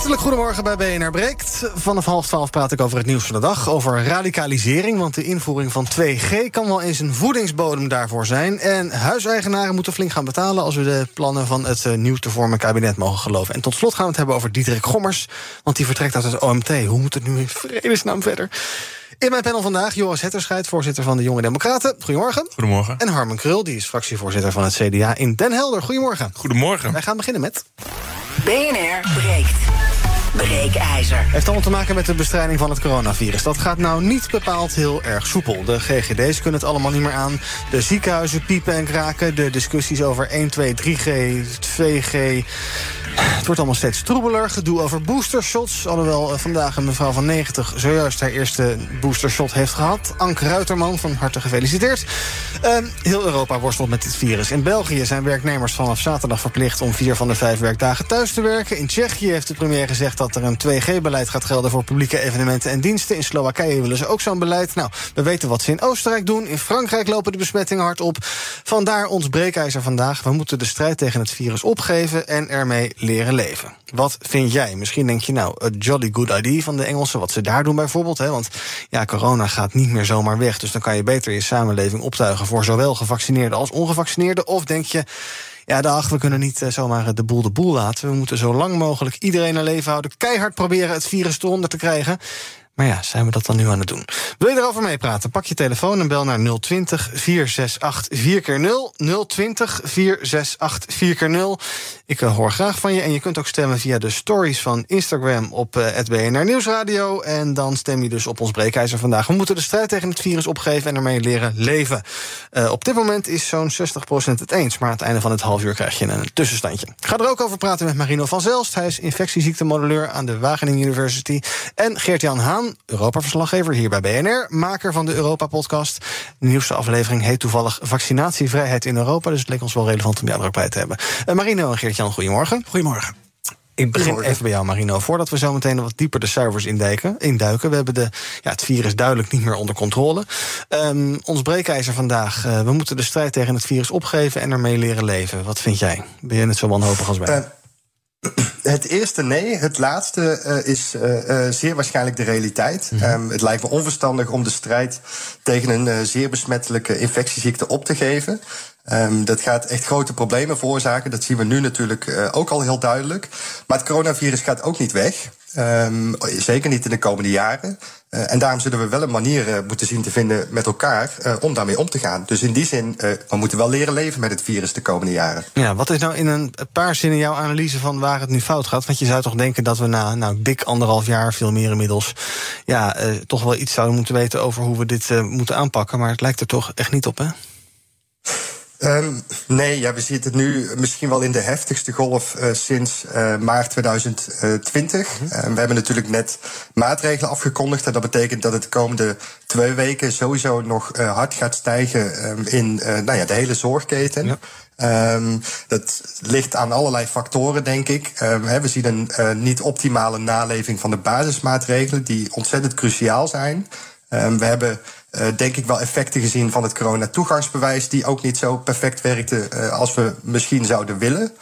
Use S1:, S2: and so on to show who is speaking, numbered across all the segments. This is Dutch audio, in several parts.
S1: Hartelijk goedemorgen bij BNR Breekt. Vanaf half twaalf praat ik over het nieuws van de dag. Over radicalisering, want de invoering van 2G kan wel eens een voedingsbodem daarvoor zijn. En huiseigenaren moeten flink gaan betalen als we de plannen van het uh, nieuw te vormen kabinet mogen geloven. En tot slot gaan we het hebben over Diederik Gommers, want die vertrekt uit het OMT. Hoe moet het nu in vredesnaam verder? In mijn panel vandaag Joris Hetterscheid, voorzitter van de Jonge Democraten. Goedemorgen.
S2: Goedemorgen.
S1: En Harmen Krul, die is fractievoorzitter van het CDA in Den Helder. Goedemorgen.
S2: Goedemorgen.
S1: Wij gaan beginnen met...
S3: BNR breekt. Breekijzer.
S1: Heeft allemaal te maken met de bestrijding van het coronavirus. Dat gaat nou niet bepaald heel erg soepel. De GGD's kunnen het allemaal niet meer aan. De ziekenhuizen piepen en kraken. De discussies over 1, 2, 3G, 2G... Het wordt allemaal steeds troebeler. Gedoe over boostershots. Alhoewel vandaag een mevrouw van 90 zojuist haar eerste boostershot heeft gehad. Anke Ruiterman, van harte gefeliciteerd. Uh, heel Europa worstelt met dit virus. In België zijn werknemers vanaf zaterdag verplicht om vier van de vijf werkdagen thuis te werken. In Tsjechië heeft de premier gezegd dat er een 2G-beleid gaat gelden voor publieke evenementen en diensten. In Slowakije willen ze ook zo'n beleid. Nou, we weten wat ze in Oostenrijk doen. In Frankrijk lopen de besmettingen hard op. Vandaar ons breekijzer vandaag. We moeten de strijd tegen het virus opgeven en ermee leven. Wat vind jij? Misschien denk je nou, a jolly good idea van de Engelsen, wat ze daar doen bijvoorbeeld. Hè? Want ja, corona gaat niet meer zomaar weg. Dus dan kan je beter je samenleving optuigen voor zowel gevaccineerden als ongevaccineerden. Of denk je. Ja, dag, we kunnen niet zomaar de boel de boel laten. We moeten zo lang mogelijk iedereen naar leven houden. Keihard proberen het virus eronder te krijgen. Maar ja, zijn we dat dan nu aan het doen? Wil je erover meepraten? Pak je telefoon en bel naar 020 468 4x0. 020 468 4x0. Ik uh, hoor graag van je. En je kunt ook stemmen via de stories van Instagram op uh, het BNR Nieuwsradio. En dan stem je dus op ons breekijzer vandaag. We moeten de strijd tegen het virus opgeven en ermee leren leven. Uh, op dit moment is zo'n 60% het eens. Maar aan het einde van het half uur krijg je een tussenstandje. Ga er ook over praten met Marino van Zelst. Hij is infectieziektemodelleur aan de Wageningen University. En Geert-Jan Haan, Europa-verslaggever hier bij BNR. Maker van de Europa-podcast. De nieuwste aflevering heet toevallig Vaccinatievrijheid in Europa. Dus het leek ons wel relevant om jou er ook bij te hebben. Marino en Geert-Jan, goedemorgen.
S4: Goedemorgen.
S1: Ik begin even bij jou, Marino. Voordat we zo meteen wat dieper de cijfers induiken. induiken. We hebben de, ja, het virus duidelijk niet meer onder controle. Um, ons breekijzer vandaag. Uh, we moeten de strijd tegen het virus opgeven en ermee leren leven. Wat vind jij? Ben je net zo wanhopig als wij? Uh,
S5: het eerste nee. Het laatste uh, is uh, uh, zeer waarschijnlijk de realiteit. Mm-hmm. Um, het lijkt me onverstandig om de strijd tegen een zeer besmettelijke infectieziekte op te geven. Um, dat gaat echt grote problemen veroorzaken. Dat zien we nu natuurlijk ook al heel duidelijk. Maar het coronavirus gaat ook niet weg. Um, zeker niet in de komende jaren. Uh, en daarom zullen we wel een manier uh, moeten zien te vinden met elkaar uh, om daarmee om te gaan. Dus in die zin, we moeten wel leren leven met het virus de komende jaren.
S1: Ja, wat is nou in een paar zinnen jouw analyse van waar het nu fout gaat? Want je zou toch denken dat we na nou, dik anderhalf jaar, veel meer inmiddels, ja, toch wel iets zouden moeten weten over hoe we dit moeten aanpakken. Maar het lijkt er toch echt niet op, hè?
S5: Um, nee, ja, we zitten nu misschien wel in de heftigste golf uh, sinds uh, maart 2020. Mm-hmm. Uh, we hebben natuurlijk net maatregelen afgekondigd. En dat betekent dat het de komende twee weken sowieso nog hard gaat stijgen um, in nou ja, de hele zorgketen. Ja. Um, dat ligt aan allerlei factoren, denk ik. we zien een uh, niet optimale naleving van de basismaatregelen, die ontzettend cruciaal zijn. Um, we hebben uh, denk ik wel effecten gezien van het corona-toegangsbewijs, die ook niet zo perfect werkte uh, als we misschien zouden willen.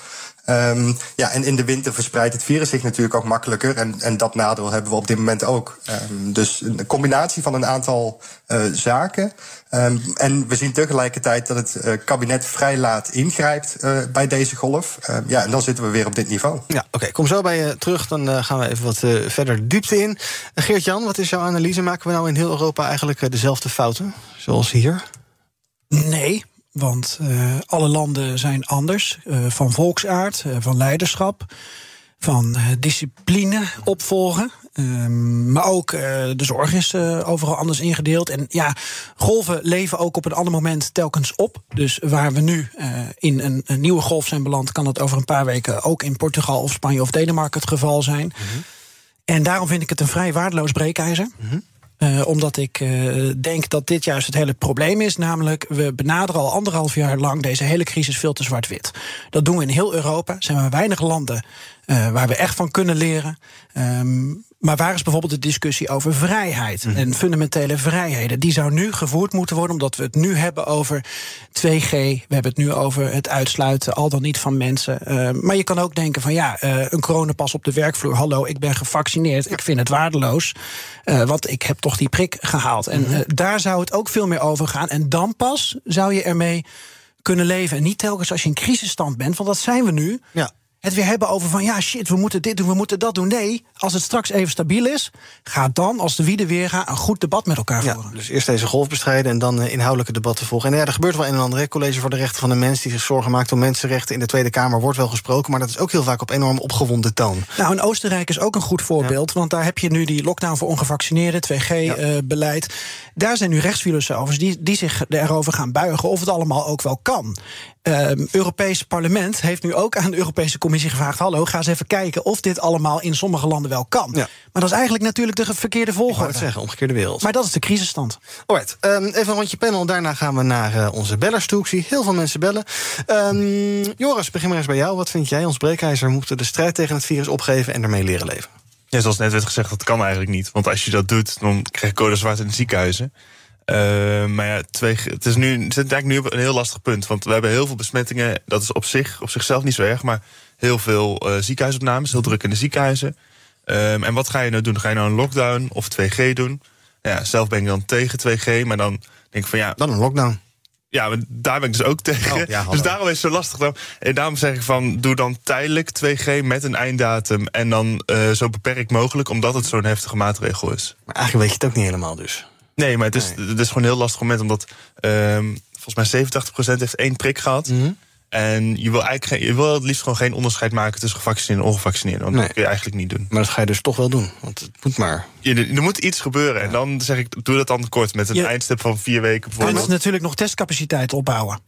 S5: Um, ja, en in de winter verspreidt het virus zich natuurlijk ook makkelijker. En, en dat nadeel hebben we op dit moment ook. Um, dus een combinatie van een aantal uh, zaken. Um, en we zien tegelijkertijd dat het uh, kabinet vrij laat ingrijpt uh, bij deze golf. ja, en dan zitten we weer op dit niveau.
S1: Ja, oké. Okay, kom zo bij je terug. Dan gaan we even wat verder diepte in. Geert-Jan, wat is jouw analyse? Maken we nou in heel Europa eigenlijk dezelfde fouten zoals hier?
S4: Nee, want uh, alle landen zijn anders, uh, van volksaard, uh, van leiderschap.
S2: van discipline opvolgen. Um, maar ook uh, de zorg is uh, overal anders ingedeeld. En ja, golven leven ook op een ander moment telkens op. Dus waar we nu in een, een, nieuwe golf zijn beland, kan het over een paar weken ook in Portugal of Spanje of Denemarken het geval zijn. Mm -hmm. En daarom vind ik het een vrij waardeloos breekijzer. Mm -hmm. Uh, omdat ik uh, denk dat dit juist het hele probleem is. Namelijk, we benaderen al anderhalf jaar lang deze hele crisis veel te zwart-wit. Dat doen we in heel Europa. Er zijn maar weinig landen uh, waar we echt van kunnen leren. Um, maar waar is bijvoorbeeld de discussie over vrijheid mm. en fundamentele vrijheden? Die zou nu gevoerd moeten worden, omdat we het nu hebben over 2G. We hebben het nu over het uitsluiten, al dan niet van mensen. Uh, maar je kan ook denken van ja, uh, een coronapas op de werkvloer. Hallo, ik ben gevaccineerd. Ik vind het waardeloos, uh, want ik heb toch die prik gehaald. En mm. daar zou het ook veel meer over gaan. En dan pas zou je ermee kunnen leven. En niet telkens als je in crisisstand bent, want dat zijn we nu. Ja het weer hebben over van ja, shit, we moeten dit doen, we moeten dat doen. Nee, als het straks even stabiel is, ga dan, als de wieden weer gaan, een goed debat met elkaar voeren.
S1: Dus eerst deze golf bestrijden en dan uh, inhoudelijke debatten volgen. En ja, er gebeurt wel een en ander. College voor de Rechten van de Mens, die zich zorgen maakt om mensenrechten in de Tweede Kamer, wordt wel gesproken, maar dat is ook heel vaak op enorm opgewonden toon.
S2: Nou, en Oostenrijk is ook een goed voorbeeld, ja. want daar heb je nu die lockdown voor ongevaccineerden, 2G-beleid. Ja. Uh, daar zijn nu rechtsfilosofers die, die zich erover gaan buigen of het allemaal ook wel kan. Uh, Europees parlement heeft nu ook aan de Europese Commissie gevraagd: hallo, ga eens even kijken of dit allemaal in sommige landen wel kan. Ja. Maar dat is eigenlijk natuurlijk de verkeerde volgorde.
S1: Ik het zeggen, omgekeerde wereld.
S2: Maar dat is de crisisstand.
S1: Alright, um, even een rondje panel. Daarna gaan we naar uh, onze bellers toe. Ik zie heel veel mensen bellen. Um, Joris, begin maar eens bij jou. Wat vind jij? Ons breekijzer moeten de strijd tegen het virus opgeven en ermee leren leven.
S4: Ja, zoals net werd gezegd, dat kan eigenlijk niet. Want als je dat doet, dan krijg je code zwart in de ziekenhuizen. Uh, maar ja, twee, het is nu, het is eigenlijk nu op een heel lastig punt. Want we hebben heel veel besmettingen. Dat is op, zich, op zichzelf niet zo erg. Maar heel veel uh, ziekenhuisopnames, heel druk in de ziekenhuizen. Um, en wat ga je nou doen? Ga je nou een lockdown of 2G doen? Ja, zelf ben ik dan tegen 2G, maar dan denk ik van ja.
S1: Dan een lockdown.
S4: Ja, maar daar ben ik dus ook tegen. Oh, ja, dus daarom is het zo lastig. Dan. En daarom zeg ik van, doe dan tijdelijk 2G met een einddatum. En dan uh, zo beperkt mogelijk, omdat het zo'n heftige maatregel is.
S1: Maar eigenlijk weet je het ook niet helemaal dus.
S4: Nee, maar het is, nee. het is gewoon een heel lastig moment. Omdat um, volgens mij 87% heeft één prik gehad. Mm -hmm. En je wil eigenlijk je wil het liefst gewoon geen onderscheid maken tussen gevaccineerd en ongevaccineerd. Want nee. dat kun je eigenlijk niet doen.
S1: Maar dat ga je dus toch wel doen. Want het moet maar.
S4: Je, er moet iets gebeuren. Ja. En dan zeg ik, doe dat dan kort met een ja. eindstip van vier weken bijvoorbeeld.
S2: Het is natuurlijk nog testcapaciteit opbouwen.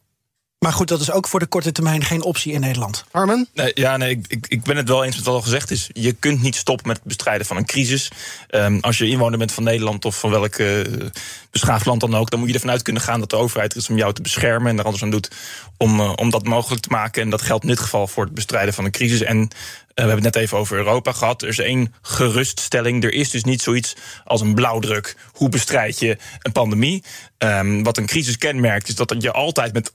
S2: Maar goed, dat is ook voor de korte termijn geen optie in Nederland.
S1: Armen?
S6: Nee, ja, nee, ik, ik, ik ben het wel eens met wat al gezegd is. Je kunt niet stoppen met het bestrijden van een crisis. Um, als je inwoner bent van Nederland of van welk uh, beschaafd land dan ook, dan moet je ervan uit kunnen gaan dat de overheid er is om jou te beschermen en er alles aan doet om, uh, om dat mogelijk te maken. En dat geldt in dit geval voor het bestrijden van een crisis. En uh, we hebben het net even over Europa gehad. Er is één geruststelling. Er is dus niet zoiets als een blauwdruk. Hoe bestrijd je een pandemie? Um, wat een crisis kenmerkt, is dat je altijd met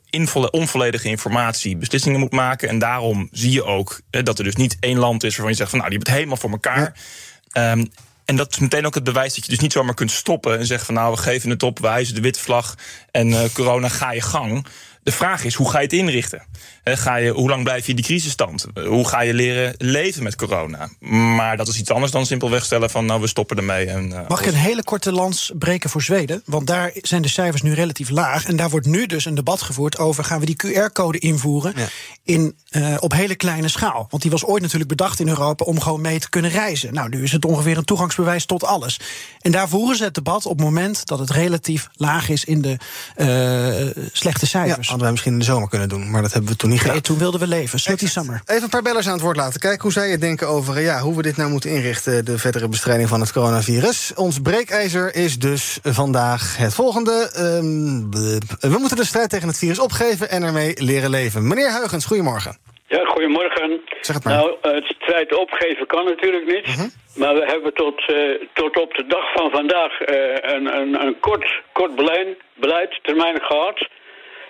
S6: onvolledige informatie beslissingen moet maken. En daarom zie je ook uh, dat er dus niet één land is waarvan je zegt van nou, die hebben het helemaal voor elkaar. Ja. Um, en dat is meteen ook het bewijs dat je dus niet zomaar kunt stoppen en zeggen van nou, we geven het op, we hijsen de witte vlag en uh, corona ga je gang. De vraag is, hoe ga je het inrichten? He, ga je, hoe lang blijf je in die crisisstand? Hoe ga je leren leven met corona? Maar dat is iets anders dan simpelweg stellen van... nou, we stoppen ermee. En, uh,
S2: Mag ik een hele korte lans breken voor Zweden? Want daar zijn de cijfers nu relatief laag. En daar wordt nu dus een debat gevoerd over... gaan we die QR-code invoeren ja. in, uh, op hele kleine schaal? Want die was ooit natuurlijk bedacht in Europa... om gewoon mee te kunnen reizen. Nou, nu is het ongeveer een toegangsbewijs tot alles. En daar voeren ze het debat op het moment... dat het relatief laag is in de uh, slechte cijfers.
S1: Ja, hadden wij misschien in de zomer kunnen doen. Maar dat hebben we toen niet gedaan.
S2: Nee, toen wilden we leven. Slutty Summer.
S1: Even een paar bellers aan het woord laten. Kijken hoe zij het denken over ja, hoe we dit nou moeten inrichten... de verdere bestrijding van het coronavirus. Ons breekijzer is dus vandaag het volgende. Um, we moeten de strijd tegen het virus opgeven en ermee leren leven. Meneer Huigens, goedemorgen.
S7: Ja, goedemorgen.
S1: Zeg het maar.
S7: Nou, het strijd opgeven kan natuurlijk niet. Uh -huh. Maar we hebben tot, uh, tot op de dag van vandaag uh, een, een, een kort, kort beleid, beleid termijn gehad...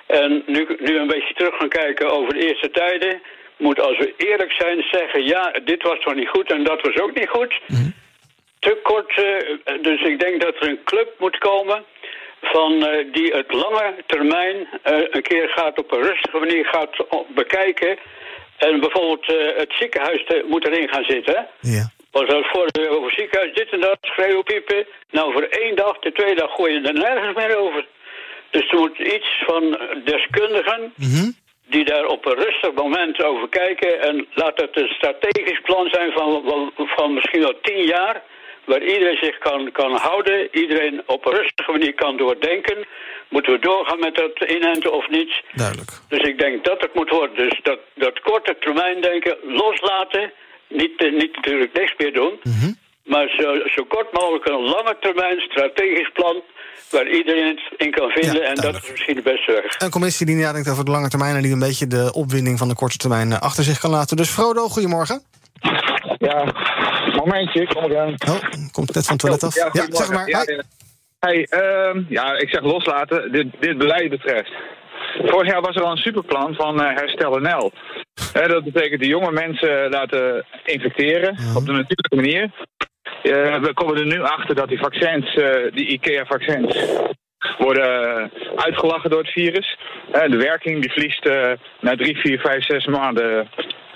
S7: En nu, nu een beetje terug gaan kijken over de eerste tijden... moet als we eerlijk zijn zeggen... ja, dit was toch niet goed en dat was ook niet goed. Mm -hmm. Te kort, uh, dus ik denk dat er een club moet komen... Van, uh, die het lange termijn uh, een keer gaat op een rustige manier gaat bekijken... en bijvoorbeeld het ziekenhuis te, moet erin gaan zitten.
S1: Ja.
S7: Was dat vorige over ziekenhuis, dit en dat, schreeuwen, piepen. Nou, voor één dag, de tweede dag gooi je er nergens meer over. Dus er moet iets van deskundigen, mm -hmm. die daar op een rustig moment over kijken. En laat het een strategisch plan zijn van, van, van misschien wel tien jaar. Waar iedereen zich kan, kan houden, iedereen op een rustige manier kan doordenken. Moeten we doorgaan met dat inenten of niet?
S1: Duidelijk.
S7: Dus ik denk dat het moet worden. Dus dat, dat korte termijn denken loslaten. Niet, eh, niet natuurlijk niks meer doen. Maar zo, zo kort mogelijk een lange termijn strategisch plan. Waar iedereen het in kan vinden.
S1: Ja,
S7: en dat is misschien de beste weg.
S1: Een commissie die nadenkt over de lange termijn... en die een beetje de opwinding van de korte termijn eh, achter zich kan laten. Dus Frodo, goedemorgen.
S8: Ja, momentje, ik kom eraan.
S1: Oh, komt net van het toilet af. Ja, zeg maar.
S8: Ja. Hey, ehm, ja, ik zeg loslaten, dit, dit beleid betreft. Vorig jaar was er al een superplan van eh, Herstel NL. Dat betekent de jonge mensen laten infecteren op de natuurlijke manier. Eh, we komen er nu achter dat die vaccins, eh, die IKEA-vaccins, worden eh, uitgelachen door het virus. Eh, de werking die verliest eh, na drie, vier, vijf, zes maanden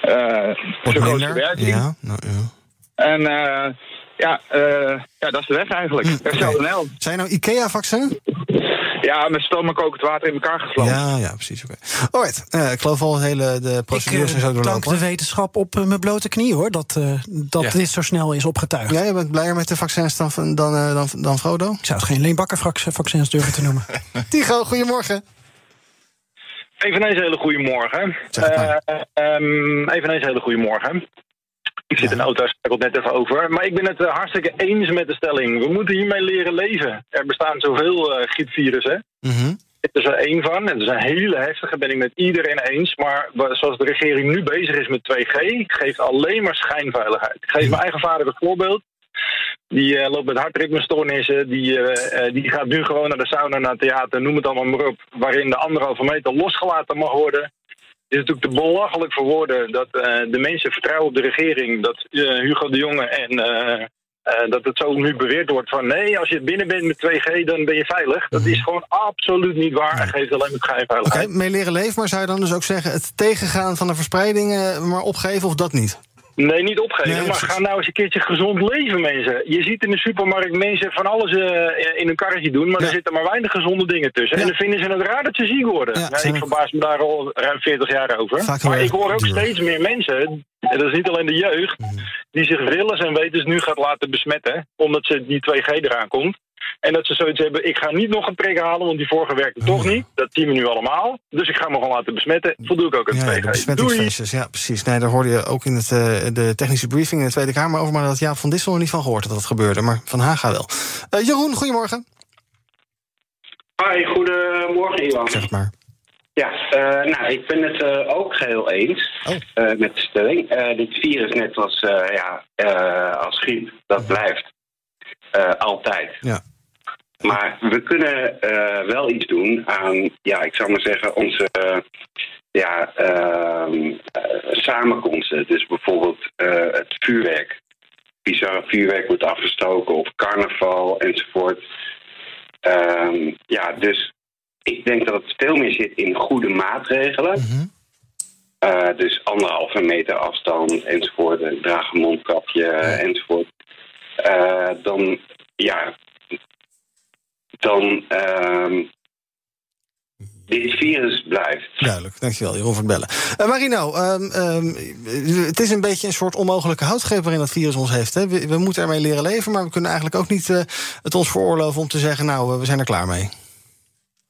S8: eh zijn grootste
S1: minder.
S8: werking.
S1: Ja, nou, ja.
S8: En eh, ja, eh, ja, dat is de weg eigenlijk.
S1: Hm,
S8: Herstel
S1: oké.
S8: NL.
S1: Zijn nou IKEA-vaccin?
S8: Ja, met stoom en kokend water in elkaar geflampt.
S1: Ja, ja, precies. Oké. Alright, eh, ik geloof al de hele de
S2: Ik
S1: procedures en zo
S2: eh, dank
S1: doorlopen.
S2: de wetenschap op eh, mijn blote knie, hoor. Dat, eh, dat
S4: Ja.
S2: dit zo snel is opgetuigd.
S1: Ja, je bent blijer met de vaccins dan, dan, eh, dan, dan Frodo?
S2: Ik zou het geen leenbakkervaccins durven te noemen.
S1: Tigo, goedemorgen.
S9: Eveneens een hele goede morgen.
S1: Het.
S9: Eh, ehm, eveneens een hele goede morgen. Ik zit in de auto, schakelt net even over. Maar ik ben het eh, hartstikke eens met de stelling. We moeten hiermee leren leven. Er bestaan zoveel eh griepvirussen.
S1: Mhm.
S9: Dit is er één van. Het is een hele heftige, ben ik met iedereen eens. Maar zoals de regering nu bezig is met 2G, geeft alleen maar schijnveiligheid. Ik geef mijn eigen vader een voorbeeld. Die eh, loopt met hartritmestoornissen. Die, die gaat nu gewoon naar de sauna, naar het theater, noem het allemaal maar op. Waarin de anderhalve meter losgelaten mag worden. Het is natuurlijk te belachelijk voor woorden dat eh, de mensen vertrouwen op de regering. Dat eh, Hugo de Jonge en eh, dat het zo nu beweerd wordt van nee, als je binnen bent met 2G, dan ben je veilig. Dat is gewoon absoluut niet waar en geeft alleen maar
S1: Oké,
S9: schijnveiligheid.
S1: mee leren leven, maar zou je dan dus ook zeggen... het tegengaan van de verspreiding eh, maar opgeven of dat niet?
S9: Nee, niet opgeven,
S1: Nee,
S9: maar
S1: precies.
S9: ga nou eens een keertje gezond leven, mensen. Je ziet in de supermarkt mensen van alles eh, in hun karretje doen, maar
S1: Ja.
S9: er zitten maar weinig gezonde dingen tussen.
S1: Ja.
S9: En dan vinden ze het raar dat ze ziek worden.
S1: Ja,
S9: Nou, ik verbaas me daar al ruim 40 jaar over.
S1: Vaak
S9: maar ik hoor ook
S1: duur.
S9: steeds meer mensen, en dat is niet alleen de jeugd,
S1: Mhm.
S9: die zich willens en wetens nu gaat laten besmetten, omdat ze die 2G eraan komt. En dat ze zoiets hebben, ik ga niet nog een prik halen, want die vorige werkte toch
S1: Mhm.
S9: niet. Dat zien we nu allemaal. Dus ik ga me gewoon laten besmetten. Voldoe ik ook aan
S1: Ja,
S9: 2G.
S1: de
S9: Doei!
S1: besmettingsfeestjes, ja, precies. Nee, daar hoorde je ook in het, eh, de technische briefing in de Tweede Kamer over... maar dat Jaap van Dissel er niet van gehoord dat dat gebeurde. Maar Van Haga wel. Eh, Jeroen, goedemorgen.
S10: Hoi, goedemorgen Iwan.
S1: Zeg het maar.
S10: Ja, eh, nou, ik ben het eh, ook geheel eens
S1: Oh.
S10: eh, met de stelling. Dit virus, net als, ja, als griep, dat blijft Eh, altijd.
S1: Ja.
S10: Maar we kunnen wel iets doen aan, ja, ik zou maar zeggen, onze ja, ehm, eh, samenkomsten. Dus bijvoorbeeld het vuurwerk. Bizarre vuurwerk wordt afgestoken of carnaval enzovoort. Ehm, ja, dus ik denk dat het veel meer zit in goede maatregelen. Eh, dus anderhalve meter afstand enzovoort. Draag een mondkapje enzovoort. Eh, dan, ja, dan ehm, dit virus blijft.
S1: Duidelijk, dankjewel Jeroen voor het bellen. Eh, Marino, ehm, ehm, het is een beetje een soort onmogelijke houtgreep waarin dat virus ons heeft. Hè? We, we moeten ermee leren leven, maar we kunnen eigenlijk ook niet het ons veroorloven om te zeggen... nou, we zijn er klaar mee.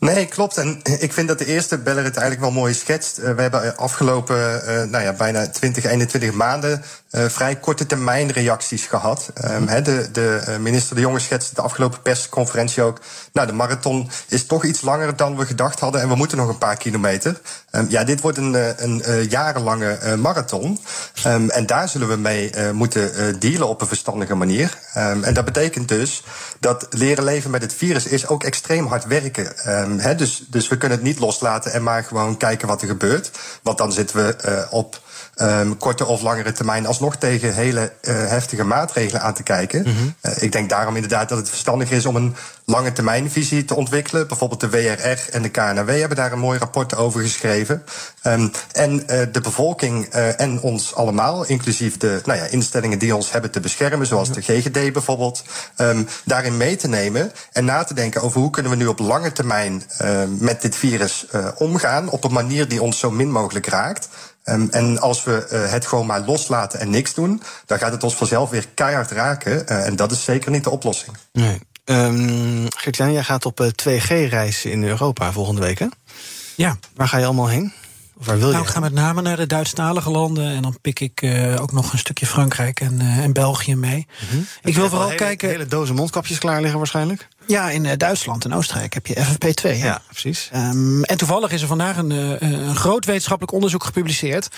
S5: Nee, klopt. En ik vind dat de eerste beller het eigenlijk wel mooi schetst. Eh, we hebben afgelopen eh, nou ja, bijna 20, 21 maanden eh, vrij korte termijn reacties gehad. Ehm, hè, de de minister De Jonge schetste de afgelopen persconferentie ook. Nou, de marathon is toch iets langer dan we gedacht hadden en we moeten nog een paar kilometer. Ehm, ja, dit wordt een, een, jarenlange marathon. Ehm, en daar zullen we mee moeten dealen op een verstandige manier. En dat betekent dus dat leren leven met het virus is ook extreem hard werken. Ehm, dus, dus we kunnen het niet loslaten en maar gewoon kijken wat er gebeurt. Want dan zitten we eh, op ehm, korte of langere termijn alsnog tegen hele eh, heftige maatregelen aan te kijken. Eh, ik denk daarom inderdaad dat het verstandig is om een lange termijnvisie te ontwikkelen. Bijvoorbeeld de WRR en de KNW hebben daar een mooi rapport over geschreven. Ehm, en eh, de bevolking en ons allemaal, inclusief de nou ja, instellingen die ons hebben te beschermen, zoals de GGD bijvoorbeeld, ehm, daarin mee te nemen en na te denken over hoe kunnen we nu op lange termijn met dit virus omgaan op een manier die ons zo min mogelijk raakt. Ehm, en als we eh, het gewoon maar loslaten en niks doen, dan gaat het ons vanzelf weer keihard raken. Eh, en dat is zeker niet de oplossing.
S1: Nee. Um, Gert-Jan, jij gaat op 2G-reis in Europa volgende week, hè?
S2: Ja.
S1: Waar ga je allemaal heen? Waar wil je
S2: Nou, ik ga met name naar de Duitsstalige landen en dan pik ik eh, ook nog een stukje Frankrijk en, eh, en België mee. Ik wil vooral
S1: hele,
S2: kijken.
S1: Hele dozen mondkapjes klaar liggen waarschijnlijk.
S2: Ja, in eh, Duitsland en Oostenrijk heb je FFP2. hè?
S1: Ja, precies.
S2: Ehm, en toevallig is er vandaag een, een groot wetenschappelijk onderzoek gepubliceerd.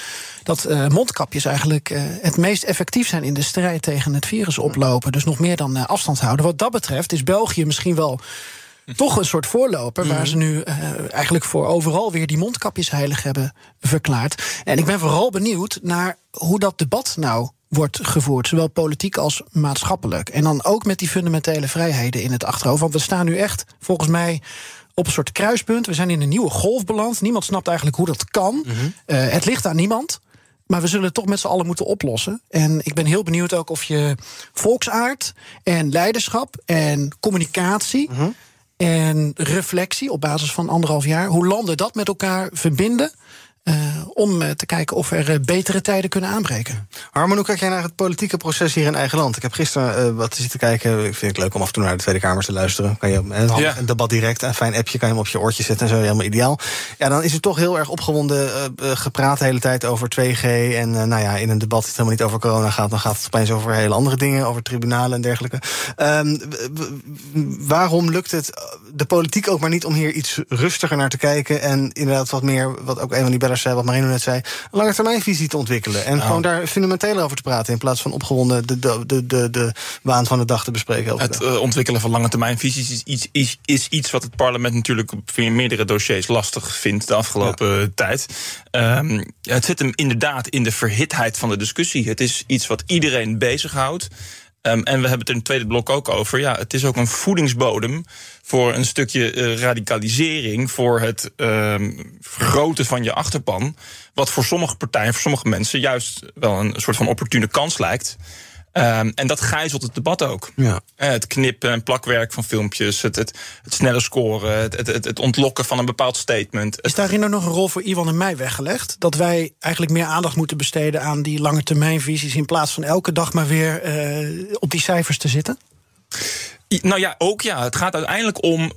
S2: dat mondkapjes eigenlijk het meest effectief zijn in de strijd tegen het virus oplopen. Dus nog meer dan afstand houden. Wat dat betreft is België misschien wel. Toch een soort voorloper waar ze nu eh, eigenlijk voor overal weer die mondkapjes heilig hebben verklaard. En ik ben vooral benieuwd naar hoe dat debat nou wordt gevoerd, zowel politiek als maatschappelijk. En dan ook met die fundamentele vrijheden in het achterhoofd. Want we staan nu echt, volgens mij, op een soort kruispunt. We zijn in een nieuwe golf beland. Niemand snapt eigenlijk hoe dat kan. Eh, het ligt aan niemand. Maar we zullen het toch met z'n allen moeten oplossen. En ik ben heel benieuwd ook of je volksaard en leiderschap en communicatie en reflectie op basis van anderhalf jaar, hoe landen dat met elkaar verbinden. Eh, om eh, te kijken of er eh, betere tijden kunnen aanbreken.
S1: Harmon, hoe kijk jij naar het politieke proces hier in eigen land? Ik heb gisteren eh, wat zitten kijken. Ik vind het leuk om af en toe naar de Tweede Kamer te luisteren. Kan je een,
S6: Ja.
S1: een debat direct, een fijn appje, kan je hem op je oortje zetten en zo, helemaal ideaal. Ja, dan is het toch heel erg opgewonden gepraat de hele tijd over 2G. En eh, nou ja, in een debat dat helemaal niet over corona gaat, dan gaat het opeens over hele andere dingen, over tribunalen en dergelijke. Ehm, waarom lukt het de politiek ook maar niet om hier iets rustiger naar te kijken en inderdaad wat meer, wat ook een van die wat Marino net zei, een lange termijnvisie te ontwikkelen en
S6: Nou.
S1: gewoon daar fundamenteler over te praten in plaats van opgewonden de, de, de, de, de waan van de dag te bespreken.
S6: Het eh, ontwikkelen van lange termijn visies is iets, is, is iets wat het parlement natuurlijk op meerdere dossiers lastig vindt de afgelopen tijd. Ehm, het zit hem inderdaad in de verhitheid van de discussie. Het is iets wat iedereen bezighoudt. Ehm, en we hebben het in het tweede blok ook over. Ja, het is ook een voedingsbodem voor een stukje eh, radicalisering, voor het ehm, vergroten van je achterpan. Wat voor sommige partijen, voor sommige mensen juist wel een soort van opportune kans lijkt. Ehm, en dat gijzelt het debat ook.
S1: Ja.
S6: Eh, Het knippen en plakwerk van filmpjes, het, het, het snelle scoren, het, het, het, het ontlokken van een bepaald statement.
S2: Is daarin er nog een rol voor Iwan en mij weggelegd? Dat wij eigenlijk meer aandacht moeten besteden aan die lange termijnvisies... in plaats van elke dag maar weer eh, op die cijfers te zitten?
S6: I- Nou ja, ook ja. Het gaat uiteindelijk om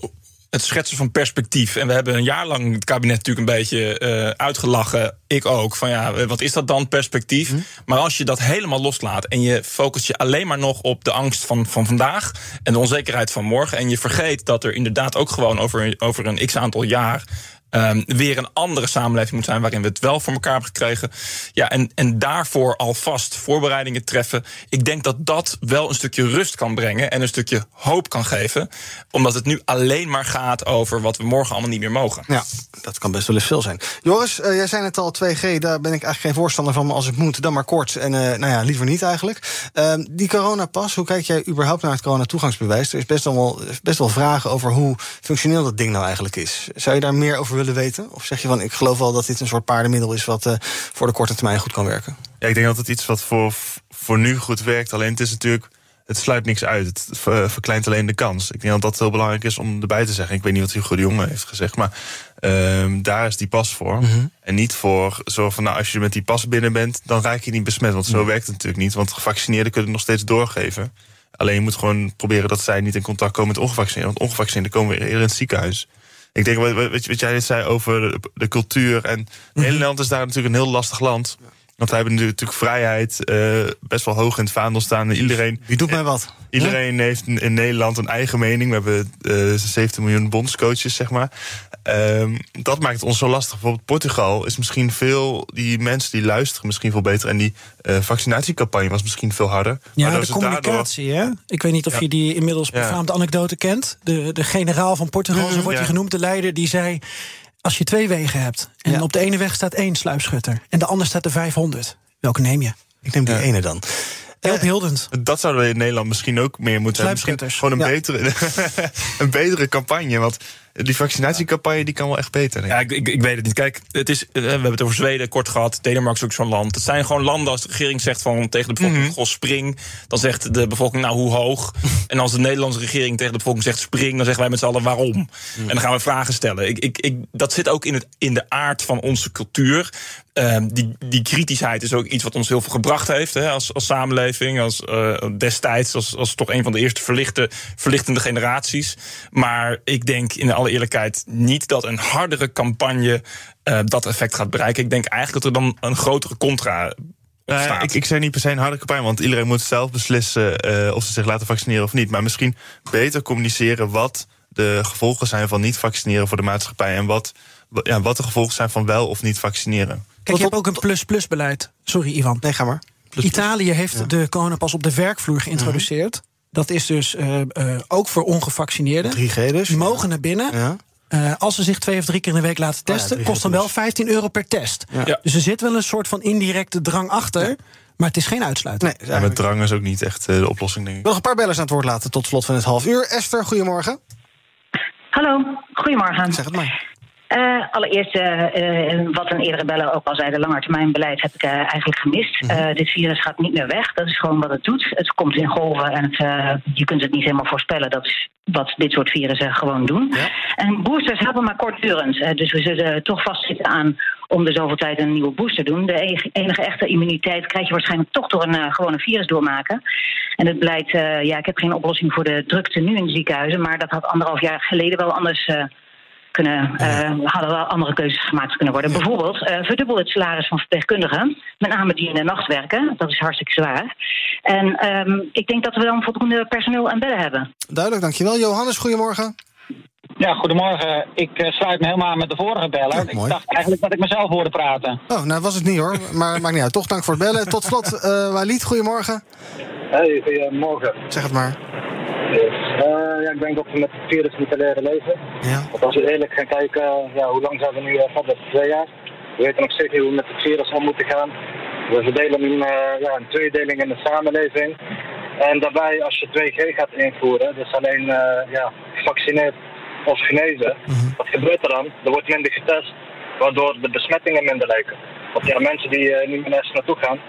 S6: het schetsen van perspectief. En we hebben een jaar lang het kabinet natuurlijk een beetje eh, uitgelachen. Ik ook. Van ja, wat is dat dan, perspectief? Maar als je dat helemaal loslaat en je focust je alleen maar nog op de angst van, van vandaag en de onzekerheid van morgen. En je vergeet dat er inderdaad ook gewoon over, over een x aantal jaar. Ehm, weer een andere samenleving moet zijn waarin we het wel voor elkaar hebben gekregen. Ja, en, en daarvoor alvast voorbereidingen treffen. Ik denk dat dat wel een stukje rust kan brengen en een stukje hoop kan geven. Omdat het nu alleen maar gaat over wat we morgen allemaal niet meer mogen.
S1: Ja, dat kan best wel eens veel zijn. Joris, eh, jij zei het al, 2G, daar ben ik eigenlijk geen voorstander van. Maar als het moet, dan maar kort. En eh, nou ja, liever niet eigenlijk. Ehm, die coronapas, hoe kijk jij überhaupt naar het corona-toegangsbewijs? Er is best wel, best wel vragen over hoe functioneel dat ding nou eigenlijk is. Zou je daar meer over willen weten? Of zeg je van, ik geloof wel dat dit een soort paardenmiddel is... wat eh, voor de korte termijn goed kan werken?
S4: Ja, ik denk dat het iets wat voor, voor nu goed werkt. Alleen het is natuurlijk. Het sluit niks uit. Het ver- verkleint alleen de kans. Ik denk dat dat heel belangrijk is om erbij te zeggen. Ik weet niet wat Hugo de Jonge heeft gezegd. Maar ehm, daar is die pas voor. En niet voor zo van nou, als je met die pas binnen bent, dan raak je niet besmet. Want zo werkt het natuurlijk niet. Want gevaccineerden kunnen het nog steeds doorgeven. Alleen je moet gewoon proberen dat zij niet in contact komen met ongevaccineerden. Want ongevaccineerden komen weer eerder in het ziekenhuis. Ik denk, wat, wat, wat jij net zei over de, de cultuur. En Nederland is daar natuurlijk een heel lastig land. Want wij hebben nu natuurlijk vrijheid eh, best wel hoog in het vaandel staan. Iedereen,
S1: Wie doet mij wat?
S4: iedereen heeft in Nederland een eigen mening. We hebben eh 17 miljoen bondscoaches, zeg maar. Ehm, dat maakt het ons zo lastig. Bijvoorbeeld Portugal is misschien veel... die mensen die luisteren misschien veel beter. En die eh, vaccinatiecampagne was misschien veel harder.
S2: Ja, de
S4: daardoor-
S2: communicatie, hè? Ik weet niet of
S4: Ja.
S2: je die inmiddels
S4: Ja.
S2: befaamde anekdote kent. De, de generaal van Portugal, zo wordt
S4: ja.
S2: hij genoemd, de leider, die zei... Als je twee wegen hebt en op de ene weg staat één sluipschutter en de andere staat er 500, welke neem je?
S1: Ik neem die ene dan.
S2: Heel beeldend.
S4: Dat zouden we in Nederland misschien ook meer moeten hebben. Misschien gewoon een, betere, een betere campagne. Want die vaccinatiecampagne die kan wel echt beter. Denk.
S6: Ja, ik, ik, ik, weet het niet. Kijk, het is, we hebben het over Zweden kort gehad. Denemarken is ook zo'n land. Het zijn gewoon landen als de regering zegt van tegen de bevolking: mm spring. Dan zegt de bevolking: Nou, hoe hoog? en als de Nederlandse regering tegen de bevolking zegt: spring, dan zeggen wij met z'n allen waarom. Mhm. En dan gaan we vragen stellen. Ik, ik, ik, dat zit ook in, het, in de aard van onze cultuur. Uh, die, die kritischheid is ook iets wat ons heel veel gebracht heeft hè, als, als samenleving. Als, uh, destijds als, als toch een van de eerste verlichte, verlichtende generaties. Maar ik denk in alle eerlijkheid niet dat een hardere campagne uh, dat effect gaat bereiken. Ik denk eigenlijk dat er dan een grotere contra
S4: uh, ik, ik zei niet per se een harde campagne, want iedereen moet zelf beslissen uh, of ze zich laten vaccineren of niet. Maar misschien beter communiceren wat de gevolgen zijn van niet vaccineren voor de maatschappij en wat, ja, wat de gevolgen zijn van wel of niet vaccineren.
S2: Kijk, je hebt ook een plus-plus beleid. Sorry, Ivan.
S1: Nee, ga maar.
S2: Plus, Italië heeft ja. de coronapas op de werkvloer geïntroduceerd. -hmm. Dat is dus uh, uh, ook voor ongevaccineerden.
S1: 3G dus.
S2: Die mogen naar binnen. Ja. Uh, als ze zich twee of drie keer in de week laten testen, oh ja, kost dan wel 15 euro per test. Ja. Dus er zit wel een soort van indirecte drang achter. Maar het is geen uitsluiting.
S4: Nee, ja, met drang is ook niet echt uh, de oplossing, denk ik.
S1: Nog een paar bellers aan het woord laten tot slot van het half uur. Esther, goedemorgen.
S11: Hallo, goedemorgen.
S1: Zeg het maar.
S11: Uh, allereerst, uh, wat een eerdere beller ook al zei, de langetermijnbeleid heb ik eigenlijk gemist. Mm -hmm. dit virus gaat niet meer weg. Dat is gewoon wat het doet. Het komt in golven en het, je kunt het niet helemaal voorspellen. Dat is wat dit soort virussen gewoon doen. Ja. En boosters hebben maar kortdurend. dus we zullen toch vastzitten aan om de zoveel tijd een nieuwe booster te doen. De enige echte immuniteit krijg je waarschijnlijk toch door een gewone virus doormaken. En het blijkt, ja, ik heb geen oplossing voor de drukte nu in de ziekenhuizen, maar dat had anderhalf jaar geleden wel anders kunnen, uh, hadden wel andere keuzes gemaakt kunnen worden. Bijvoorbeeld uh, verdubbel het salaris van verpleegkundigen, met name die in de nacht werken. Dat is hartstikke zwaar. En um, ik denk dat we dan voldoende personeel en bedden hebben.
S1: Duidelijk, dankjewel. Johannes, goedemorgen.
S12: Ja, goedemorgen. Ik uh, sluit me helemaal aan met de vorige beller. Ja, ik dacht eigenlijk dat ik mezelf hoorde praten.
S1: Oh, nou was het niet hoor. Maar maakt niet uit. Toch dank voor het bellen. Tot slot, uh, Walid, goedemorgen.
S13: Hey, goedemorgen.
S1: Zeg het maar.
S13: Uh, ja, ik denk dat we met het virus moeten leren leven.
S1: Ja.
S13: Want als we eerlijk gaan kijken, ja, hoe lang zijn we nu uh, verder? Twee jaar. We weten nog steeds niet hoe we met het virus om moeten gaan. We verdelen een, uh, ja, een tweedeling in de samenleving. En daarbij, als je 2G gaat invoeren, dus alleen ja, gevaccineerd of genezen, mm -hmm. wat gebeurt er dan? Er wordt minder getest, waardoor de besmettingen minder lijken. Want ja, mensen die niet meer nergens naartoe gaan,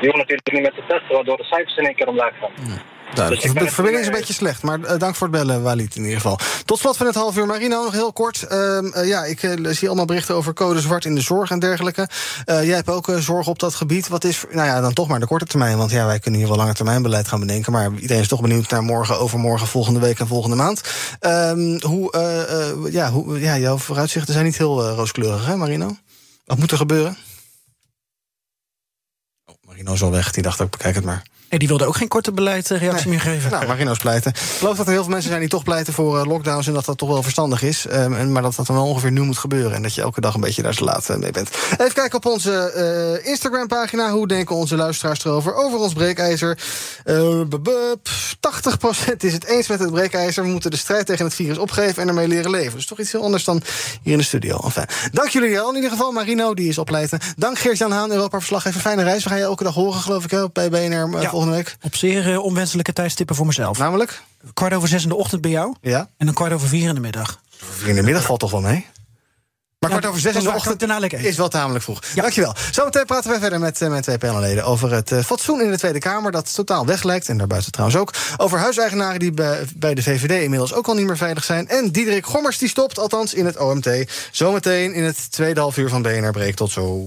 S13: die hoeven natuurlijk niet meer te testen, waardoor de cijfers in één keer omlaag gaan.
S1: Mm. Duidelijk. Dus de verbinding is een beetje slecht, maar uh, dank voor het bellen, Walid, in ieder geval. Tot slot van het half uur. Marino, nog heel kort. Uh, uh, ja, ik zie allemaal berichten over code zwart in de zorg en dergelijke. jij hebt ook zorg op dat gebied. Wat is, nou ja, dan toch maar de korte termijn. Want ja, wij kunnen hier wel lange termijn beleid gaan bedenken. Maar iedereen is toch benieuwd naar morgen, overmorgen, volgende week en volgende maand. Ehm, hoe, ja, hoe, ja, jouw vooruitzichten zijn niet heel rooskleurig, hè, Marino? Wat moet er gebeuren? Oh, Marino is al weg. Die dacht ook, bekijk het maar.
S2: Die wilde ook geen korte beleidsreactie nee. meer geven.
S1: Nou, Marino's pleiten. Ik geloof dat er heel veel mensen zijn die toch pleiten voor uh, lockdowns... en dat dat toch wel verstandig is. Um, en, maar dat dat dan wel ongeveer nu moet gebeuren. En dat je elke dag een beetje daar te laat uh, mee bent. Even kijken op onze uh, Instagram-pagina. Hoe denken onze luisteraars erover? Over ons breekijzer. 80% is het eens met het breekijzer. We moeten de strijd tegen het virus opgeven en ermee leren leven. Dus toch iets heel anders dan hier in de studio. Enfin, dank jullie wel. In ieder geval Marino, die is opleiden. Dank Geert-Jan Haan, Europa-verslaggever. Fijne reis. We gaan je elke dag horen, geloof ik, hè, bij BNR ja. Volgende week.
S2: Op zeer uh, onwenselijke tijdstippen voor mezelf.
S1: Namelijk?
S2: Kwart over zes in de ochtend bij jou.
S1: Ja.
S2: En dan kwart over vier in de middag.
S1: Vier in de middag valt toch wel mee? Maar ja, kwart over zes in de ochtend is wel tamelijk vroeg. Ja. Dankjewel. Zometeen praten wij verder met, uh, met twee panelleden over het uh, fatsoen in de Tweede Kamer... dat totaal weglijkt, en daarbuiten trouwens ook. Over huiseigenaren die bij, bij de VVD inmiddels ook al niet meer veilig zijn. En Diederik Gommers die stopt, althans in het OMT. Zometeen in het tweede half uur van BNR Breek. Tot zo.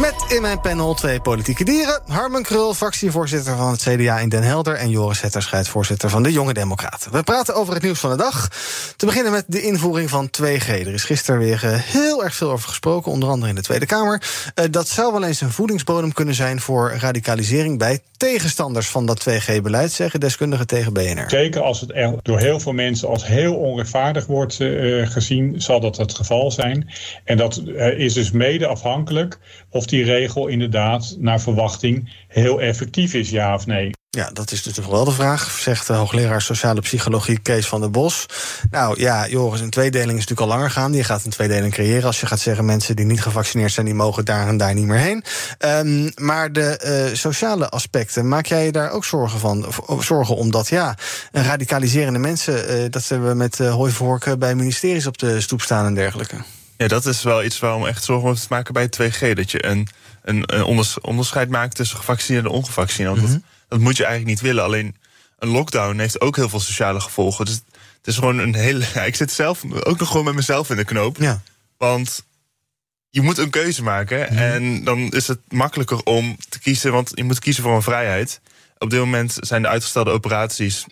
S1: Met in mijn panel twee politieke dieren. Harmen Krul, fractievoorzitter van het CDA in Den Helder... en Joris Hetterscheid, voorzitter van de Jonge Democraten. We praten over het nieuws van de dag. Te beginnen met de invoering van 2G. Er is gisteren weer eh, heel erg veel over gesproken, onder andere in de Tweede Kamer. Uh, dat zou wel eens een voedingsbodem kunnen zijn voor radicalisering... bij tegenstanders van dat 2G-beleid, zeggen deskundigen tegen BNR.
S14: Zeker als het door heel veel mensen als heel onrechtvaardig wordt uh, gezien... zal dat het geval zijn. En dat is dus mede afhankelijk of die regel inderdaad naar verwachting heel effectief is, ja of nee.
S1: Ja, dat is dus toch wel de vraag, zegt de hoogleraar sociale psychologie Kees van der Bos. Nou ja, Joris, een tweedeling is natuurlijk al langer gaan. Je gaat een tweedeling creëren als je gaat zeggen... mensen die niet gevaccineerd zijn, die mogen daar en daar niet meer heen. Um, maar de uh, sociale aspecten, maak jij je daar ook zorgen van? Zorgen omdat, ja, radicaliserende mensen... Uh, dat hebben we met uh, hooivorken bij ministeries op de stoep staan en dergelijke.
S4: Ja, dat is wel iets waarom echt zorgen te maken bij 2G. Dat je een, een, onderscheid maakt tussen gevaccineerde en ongevaccineerde. Mm -hmm. dat, dat, moet je eigenlijk niet willen. Alleen een lockdown heeft ook heel veel sociale gevolgen. Dus het is gewoon een hele. Ja, ik zit zelf ook nog gewoon met mezelf in de knoop.
S1: Ja.
S4: Want je moet een keuze maken. Mm -hmm. En dan is het makkelijker om te kiezen. Want je moet kiezen voor een vrijheid. Op dit moment zijn de uitgestelde operaties.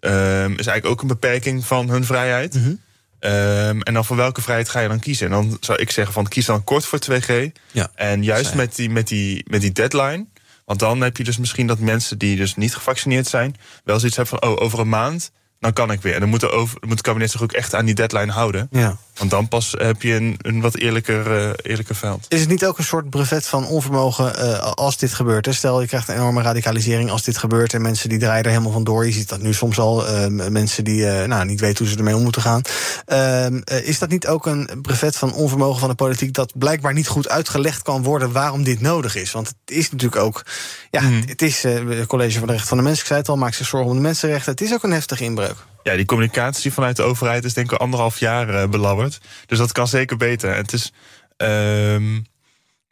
S4: Um, is eigenlijk ook een beperking van hun vrijheid.
S1: Mm -hmm.
S4: Um, en dan voor welke vrijheid ga je dan kiezen? En dan zou ik zeggen van kies dan kort voor 2G.
S1: Ja,
S4: en juist met die, met, die, met die deadline. Want dan heb je dus misschien dat mensen die dus niet gevaccineerd zijn... wel zoiets hebben van, oh, over een maand, dan kan ik weer. En dan moet, over, moet het kabinet zich ook echt aan die deadline houden.
S1: Ja.
S4: Want dan pas heb je een, een wat eerlijker, uh, eerlijker veld.
S1: Is het niet ook een soort brevet van onvermogen uh, als dit gebeurt? Hè? Stel, je krijgt een enorme radicalisering als dit gebeurt... en mensen die draaien er helemaal vandoor. Je ziet dat nu soms al. Uh, mensen die nou, niet weten hoe ze ermee om moeten gaan. Ehm, is dat niet ook een brevet van onvermogen van de politiek... dat blijkbaar niet goed uitgelegd kan worden waarom dit nodig is? Want het is natuurlijk ook... Ja, mm. het is het College van de Rechten van de Mens, ik zei het al... maakt zich zorgen om de mensenrechten. Het is ook een heftige inbreuk.
S4: Ja, die communicatie vanuit de overheid is denk ik anderhalf jaar uh, belabberd. Dus dat kan zeker beter. En het is. Um,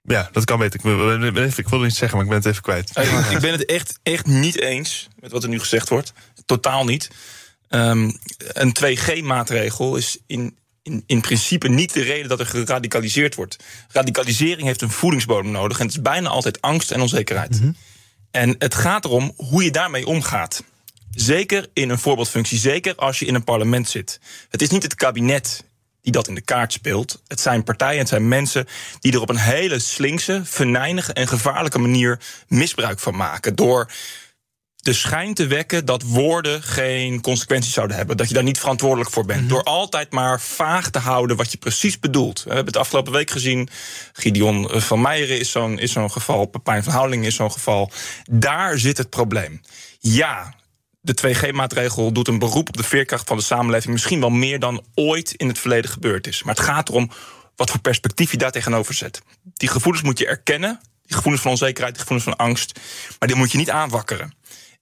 S4: ja, dat kan beter. Ik, ik wilde niet zeggen, maar ik ben het even kwijt.
S6: ik ben het echt, echt niet eens met wat er nu gezegd wordt. Totaal niet. Um, een 2G-maatregel is in, in, in principe niet de reden dat er geradicaliseerd wordt. Radicalisering heeft een voedingsbodem nodig. En het is bijna altijd angst en onzekerheid.
S1: Mhm.
S6: Mm -hmm. En het gaat erom hoe je daarmee omgaat. Zeker in een voorbeeldfunctie, zeker als je in een parlement zit. Het is niet het kabinet die dat in de kaart speelt. Het zijn partijen, het zijn mensen die er op een hele slinkse, venijnige en gevaarlijke manier misbruik van maken. Door de schijn te wekken dat woorden geen consequenties zouden hebben. Dat je daar niet verantwoordelijk voor bent. Mm -hmm. Door altijd maar vaag te houden wat je precies bedoelt. We hebben het afgelopen week gezien. Gideon van Meijeren is zo'n zo'n geval. Pepijn van Houweling is zo'n geval. Daar zit het probleem. Ja, de 2G-maatregel doet een beroep op de veerkracht van de samenleving. Misschien wel meer dan ooit in het verleden gebeurd is. Maar het gaat erom wat voor perspectief je daar tegenover zet. Die gevoelens moet je erkennen. Die gevoelens van onzekerheid, die gevoelens van angst. Maar die moet je niet aanwakkeren.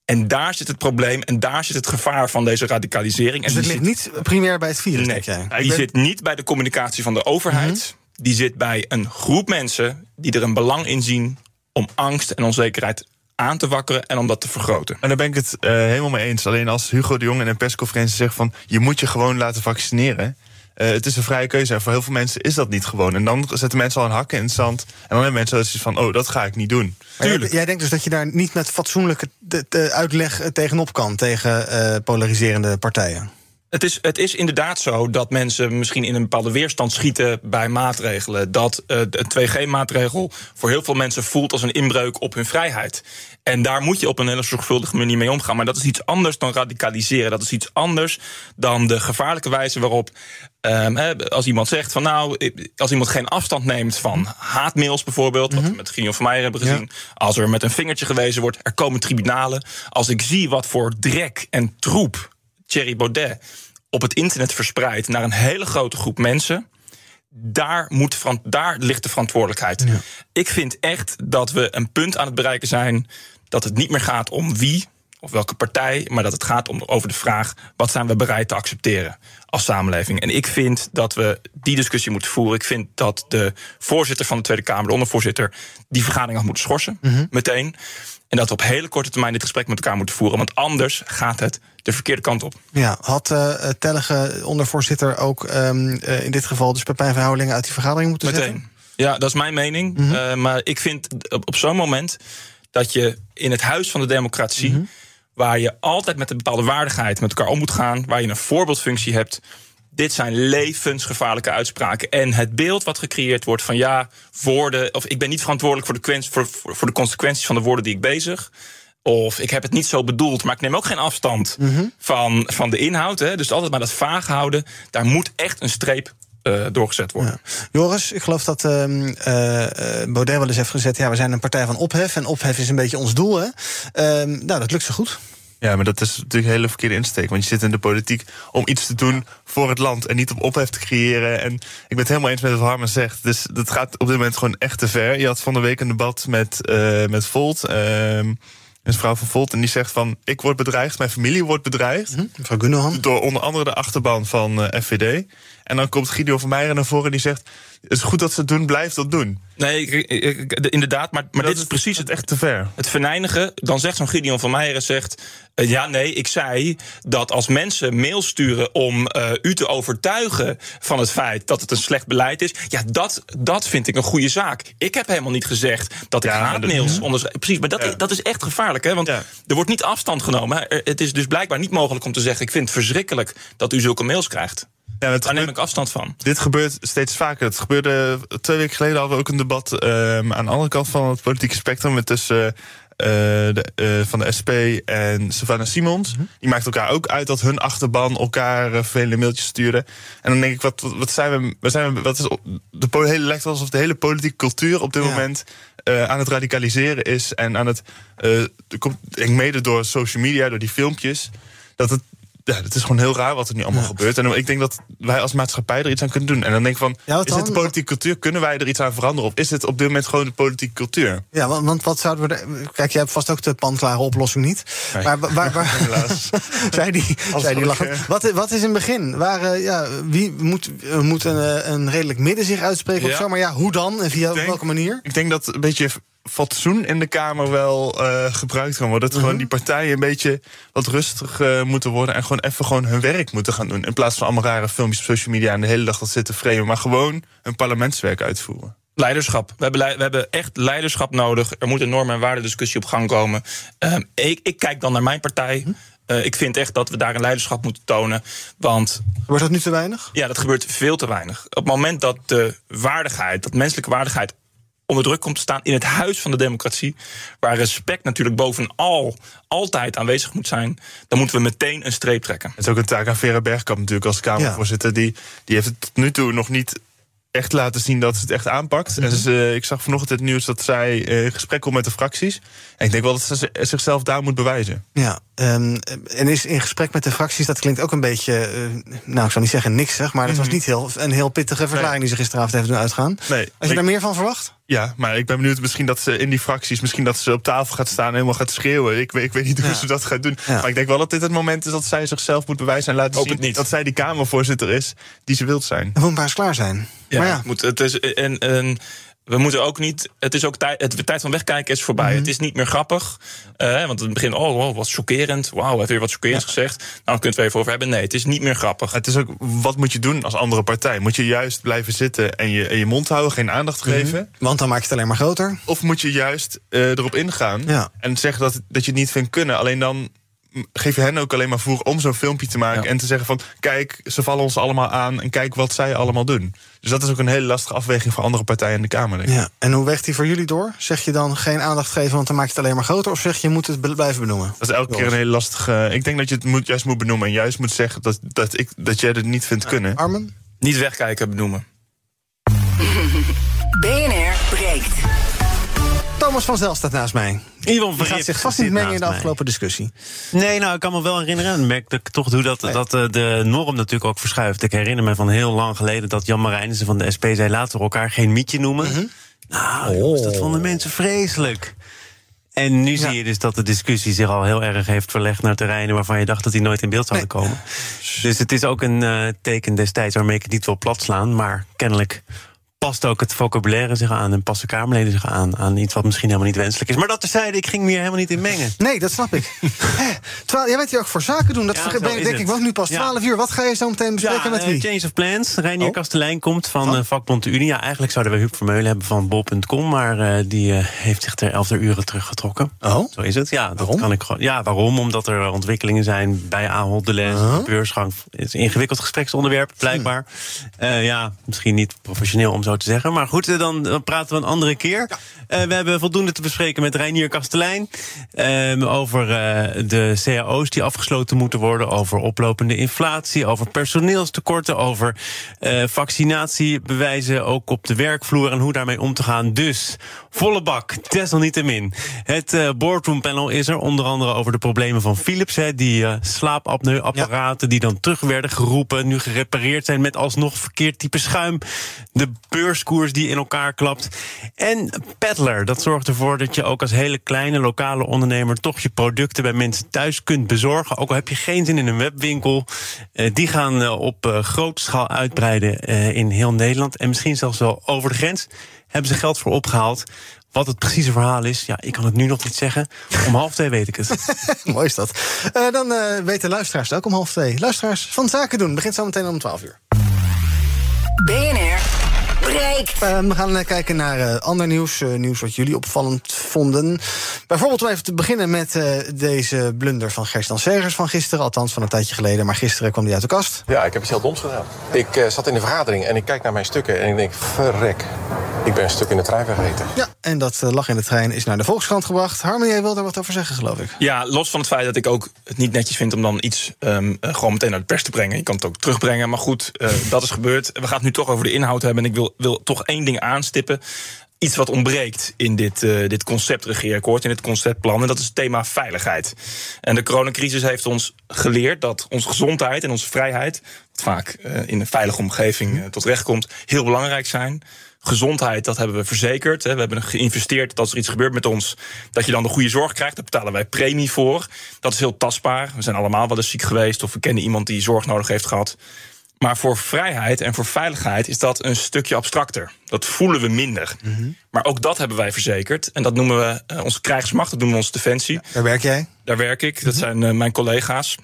S6: En daar zit het probleem en daar zit het gevaar van deze radicalisering.
S1: Dus het ligt niet primair bij het virus,
S6: nee,
S1: jij?
S6: Die ben... zit niet bij de communicatie van de overheid. Mm -hmm. Die zit bij een groep mensen die er een belang in zien om angst en onzekerheid aan te wakkeren en om dat te vergroten.
S4: En daar ben ik het uh, helemaal mee eens. Alleen als Hugo de Jong in een persconferentie zegt van je moet je gewoon laten vaccineren. Uh, het is een vrije keuze en voor heel veel mensen is dat niet gewoon. En dan zetten mensen al een hakken in het zand. En dan hebben mensen zoiets van, oh, dat ga ik niet doen.
S1: Tuurlijk. Jij denkt dus dat je daar niet met fatsoenlijke de, de uitleg tegenop kan... tegen uh, polariserende partijen?
S6: Het is, het is inderdaad zo dat mensen misschien in een bepaalde weerstand schieten bij maatregelen. Dat uh, de 2G-maatregel voor heel veel mensen voelt als een inbreuk op hun vrijheid. En daar moet je op een hele zorgvuldige manier mee omgaan. Maar dat is iets anders dan radicaliseren. Dat is iets anders dan de gevaarlijke wijze waarop. Um, als iemand zegt van nou, als iemand geen afstand neemt van haatmails bijvoorbeeld, wat we met Gideon van Meijer hebben gezien. Ja. Als er met een vingertje gewezen wordt, er komen tribunalen. Als ik zie wat voor drek en troep Thierry Baudet op het internet verspreidt naar een hele grote groep mensen. Daar, moet, daar ligt de verantwoordelijkheid. Ja. Ik vind echt dat we een punt aan het bereiken zijn dat het niet meer gaat om wie of welke partij, maar dat het gaat om, over de vraag: wat zijn we bereid te accepteren als samenleving? En ik vind dat we die discussie moeten voeren. Ik vind dat de voorzitter van de Tweede Kamer, de ondervoorzitter, die vergadering had moeten schorsen,
S1: Mhm.
S6: mm -hmm. meteen. En dat we op hele korte termijn dit gesprek met elkaar moeten voeren. Want anders gaat het de verkeerde kant op.
S1: Ja, had uh, Tellige, ondervoorzitter, ook um, uh, in dit geval dus Pepijn van Houwelingen uit die vergadering moeten
S6: Meteen.
S1: zetten?
S6: Ja, dat is mijn mening.
S1: Mhm.
S6: Eh, maar ik vind op, op zo'n moment dat je in het huis van de democratie,
S1: Mhm.
S6: waar je altijd met een bepaalde waardigheid met elkaar om moet gaan, waar je een voorbeeldfunctie hebt. Dit zijn levensgevaarlijke uitspraken. En het beeld wat gecreëerd wordt van ja, woorden. of ik ben niet verantwoordelijk voor de, voor, voor de consequenties van de woorden die ik bezig. Of ik heb het niet zo bedoeld, maar ik neem ook geen afstand
S1: Mhm.
S6: van, van de inhoud. Hè. Dus altijd maar dat vaag houden. Daar moet echt een streep eh, doorgezet worden.
S1: Joris, ik geloof dat ehm eh, eh, Baudet wel eens heeft gezet... ja, we zijn een partij van ophef en ophef is een beetje ons doel. Hè? Ehm, nou, dat lukt zo goed.
S4: Ja, maar dat is natuurlijk een hele verkeerde insteek. Want je zit in de politiek om iets te doen voor het land. En niet om ophef te creëren. En ik ben het helemaal eens met wat Harmen zegt. Dus dat gaat op dit moment gewoon echt te ver. Je had van de week een debat met, eh, met Volt. Een vrouw van Volt. En die zegt van, ik word bedreigd, mijn familie wordt bedreigd.
S1: Mevrouw Gunnohan.
S4: Door onder andere de achterban van eh, FVD. En dan komt Guido van Meijeren naar voren en die zegt... het is goed dat ze het doen, blijf dat doen.
S6: Nee, ik- inderdaad, maar, maar dit is precies het
S4: echt te ver.
S6: Het verneinigen. Dan zegt zo'n Gideon van Meijeren zegt... eh, ja, nee, ik zei dat als mensen mail sturen om eh, u te overtuigen van het feit dat het een slecht beleid is, ja, dat, dat vind ik een goede zaak. Ik heb helemaal niet gezegd dat ik haatmails
S4: dat-
S6: onderschrijf. Precies, maar dat, dat is echt gevaarlijk, hè? Want er wordt niet afstand genomen. Het is dus blijkbaar niet mogelijk om te zeggen: ik vind het verschrikkelijk dat u zulke mails krijgt.
S4: Ja,
S6: Daar neem ik afstand van.
S4: Dit gebeurt steeds vaker. Het gebeurde twee weken geleden hadden we ook een debat ehm, aan de andere kant van het politieke spectrum met tussen eh, de, eh, van de SP en Savannah Simons. Die maakt elkaar ook uit dat hun achterban elkaar eh, vervelende mailtjes sturen. En dan denk ik, wat, wat, zijn we, wat zijn we, wat is de hele lijkt wel alsof de hele politieke cultuur op dit moment eh, aan het radicaliseren is en aan het, eh, er komt, ik denk mede door social media, door die filmpjes, dat het ja, het is gewoon heel raar wat er nu allemaal gebeurt. En ik denk dat wij als maatschappij er iets aan kunnen doen. En dan denk ik van,
S1: Ja,
S4: is dit de politieke cultuur? Kunnen wij er iets aan veranderen? Of is het op dit moment gewoon de politieke cultuur?
S1: Ja, want, want wat zouden we... er- Kijk, jij hebt vast ook de panklare oplossing niet.
S4: Nee.
S1: Maar waar... waar, waar
S4: Helaas.
S1: zij die, zij die lachen. Wat, wat is in het begin? Waar, eh, ja, wie moet, eh, moet een, eh, een redelijk midden zich uitspreken of zo? Maar ja, hoe dan? En via
S4: denk-
S1: welke manier?
S4: Ik denk dat een beetje fatsoen in de Kamer wel eh, gebruikt kan worden. Dat
S1: Mhm.
S4: gewoon die partijen een beetje wat rustig eh, moeten worden... en gewoon even gewoon hun werk moeten gaan doen. In plaats van allemaal rare filmpjes op social media... en de hele dag dat zitten framen. Maar gewoon hun parlementswerk uitvoeren.
S6: Leiderschap. We hebben, we hebben echt leiderschap nodig. Er moet een normen- en waardediscussie op gang komen. Ehm, ik, ik kijk dan naar mijn partij. Eh, ik vind echt dat we daar een leiderschap moeten tonen. Want.
S1: Wordt dat nu te weinig?
S6: Ja, dat gebeurt veel te weinig. Op het moment dat de waardigheid, dat menselijke waardigheid onder druk komt te staan in het huis van de democratie, waar respect natuurlijk bovenal altijd aanwezig moet zijn, dan moeten we meteen een streep trekken.
S4: Het is ook een taak aan Vera Bergkamp natuurlijk als Kamervoorzitter. Die, die heeft het tot nu toe nog niet echt laten zien dat ze het echt aanpakt. En ze, eh, ik zag vanochtend het nieuws dat zij eh, in gesprek komt met de fracties. En ik denk wel dat ze zichzelf daar moet bewijzen.
S1: Ja, ehm, en is in gesprek met de fracties, dat klinkt ook een beetje, eh, nou ik zou niet zeggen niks zeg, maar het was
S4: Mhm.
S1: niet heel, een heel pittige verklaring die ze gisteravond heeft doen uitgaan.
S4: Nee,
S1: Had je
S4: ik-
S1: daar meer van verwacht?
S4: Ja, maar ik ben benieuwd misschien dat ze in die fracties... misschien dat ze op tafel gaat staan en helemaal gaat schreeuwen. Ik, weet- ik weet niet hoe
S1: Ja.
S4: ze dat gaat doen.
S1: Ja.
S4: Maar ik denk wel dat dit het moment is dat zij zichzelf moet bewijzen... en laten
S6: Hoop
S4: zien
S6: het niet.
S4: dat zij die Kamervoorzitter is die ze wilt zijn.
S1: Het moet maar eens klaar zijn.
S6: Ja,
S1: maar ja,
S6: het moet, het is, en, en we moeten ook niet. Het is ook tijd. Het, de tijd van wegkijken is voorbij.
S1: Mhm.
S6: Het is niet meer grappig. Eh, want in het begin, oh, wow, wat chockerend. Wauw, heeft weer wat chockerends gezegd. Nou, dan kunnen we even over hebben. Nee, het is niet meer grappig.
S4: Het is ook, wat moet je doen als andere partij? Moet je juist blijven zitten en je, en je mond houden, geen aandacht
S1: Mhm.
S4: geven?
S1: want dan maak je het alleen maar groter.
S4: Of moet je juist eh, erop ingaan
S1: Ja.
S4: en zeggen dat, dat je het niet vindt kunnen? Alleen dan geef je hen ook alleen maar voer om zo'n filmpje te maken... en te zeggen van, kijk, ze vallen ons allemaal aan... en kijk wat zij allemaal doen. Dus dat is ook een hele lastige afweging voor andere partijen in de Kamer. Denk ik.
S1: Ja. En hoe weegt die voor jullie door? Zeg je dan geen aandacht geven, want dan maak je het alleen maar groter? Of zeg je, je moet het blijven benoemen?
S4: Dat is elke keer een hele lastige... Ik denk dat je het moet, juist moet benoemen en juist moet zeggen... dat, dat, ik, dat jij het niet vindt kunnen.
S1: Armen?
S6: Niet wegkijken, benoemen.
S1: Thomas van Zel staat naast mij.
S15: Ivan
S1: Die gaat zich vast niet mengen in de afgelopen discussie.
S15: Nee, nou, ik kan me wel herinneren. En merk dat ik toch doe dat, dat eh, de norm natuurlijk ook verschuift. Ik herinner me van heel lang geleden dat Jan Marijnissen van de SP zei... laten we elkaar geen mietje noemen. Nou, jongens, dat vonden mensen vreselijk. En nu zie je dus dat de discussie zich al heel erg heeft verlegd naar terreinen waarvan je dacht dat die nooit in beeld zouden komen. Dus het is ook een eh, teken destijds waarmee ik het niet wil platslaan, maar kennelijk past ook het vocabulaire zich aan en passen Kamerleden zich aan aan iets wat misschien helemaal niet wenselijk is. Maar dat terzijde, ik ging me hier helemaal niet in mengen.
S1: Nee, dat snap ik. Terwijl, jij bent hier ook voor zaken doen. Dat
S15: Ja,
S1: ben,
S15: is
S1: denk ik wel nu pas
S15: Ja.
S1: 12 uur. Wat ga je zo meteen bespreken
S15: Ja,
S1: met
S15: eh,
S1: wie?
S15: Change of Plans. Reinier
S1: Oh.
S15: Kastelein komt van eh, vakbond de Unie. Ja, eigenlijk zouden we Huub Vermeulen hebben van bol.com... maar eh, die heeft zich ter 11 uren teruggetrokken.
S1: Oh?
S15: Zo is het. Ja, dat kan ik gewoon. Ja, waarom? Omdat er ontwikkelingen zijn bij Ahold.
S1: Oh.
S15: De beursgang Het is een ingewikkeld gespreksonderwerp, blijkbaar. Eh, ja, misschien niet professioneel om zo te zeggen. Maar goed, eh, dan, praten we een andere keer. Eh, we hebben voldoende te bespreken met Reinier Kastelein. ehm, over eh, de cao's die afgesloten moeten worden. Over oplopende inflatie. Over personeelstekorten. Over vaccinatiebewijzen ook op de werkvloer. En hoe daarmee om te gaan. Dus volle bak, desalniettemin. Het boardroom panel is er. Onder andere over de problemen van Philips. Hè, die slaapapneuapparaten die dan terug werden geroepen. Nu gerepareerd zijn met alsnog verkeerd type schuim. De beurskoers die in elkaar klapt. En Peddler, dat zorgt ervoor dat je ook als hele kleine lokale ondernemer... toch je producten bij mensen thuis kunt bezorgen. Ook al heb je geen zin in een webwinkel. Eh, die gaan eh, op eh, grote schaal uitbreiden eh, in heel Nederland. En misschien zelfs wel over de grens. Hebben ze geld voor opgehaald. Wat het precieze verhaal is, ja, ik kan het nu nog niet zeggen. Om half twee weet ik het.
S1: Mooi is dat. Eh, dan eh, weten luisteraars het ook om half twee. Luisteraars van Zaken doen begint zo meteen om 12 uur.
S3: BNR breekt.
S1: Eh, we gaan eh, kijken naar eh, ander nieuws. eh, nieuws wat jullie opvallend vonden. Bijvoorbeeld om even te beginnen met eh, deze blunder van Gerst-Jan Segers van gisteren. Althans van een tijdje geleden. Maar gisteren kwam die uit de kast.
S16: Ja, ik heb iets heel doms gedaan. Ik eh, zat in de vergadering en ik kijk naar mijn stukken en ik denk, verrek. Ik ben een stuk in de trein vergeten.
S1: Ja, en dat eh, lag in de trein is naar de Volkskrant gebracht. Harmony, jij wil daar wat over zeggen, geloof ik.
S6: Ja, los van het feit dat ik ook het niet netjes vind om dan iets ehm, eh, gewoon meteen naar de pers te brengen. Je kan het ook terugbrengen, maar goed, eh, dat is gebeurd. We gaan het nu toch over de inhoud hebben en ik wil, wil toch één ding aanstippen. Iets wat ontbreekt in dit, eh, dit concept regeerakkoord, in het conceptplan. En dat is het thema veiligheid. En de coronacrisis heeft ons geleerd dat onze gezondheid en onze vrijheid, wat vaak eh, in een veilige omgeving eh, tot recht komt, heel belangrijk zijn. Gezondheid, dat hebben we verzekerd. hè. We hebben geïnvesteerd dat als er iets gebeurt met ons, dat je dan de goede zorg krijgt. Daar betalen wij premie voor. Dat is heel tastbaar. We zijn allemaal wel eens ziek geweest of we kennen iemand die zorg nodig heeft gehad. Maar voor vrijheid en voor veiligheid is dat een stukje abstracter. Dat voelen we minder. Maar ook dat hebben wij verzekerd. En dat noemen we eh, onze krijgsmacht, dat noemen we onze defensie.
S1: Daar werk jij?
S6: Daar werk ik, dat zijn eh, mijn collega's.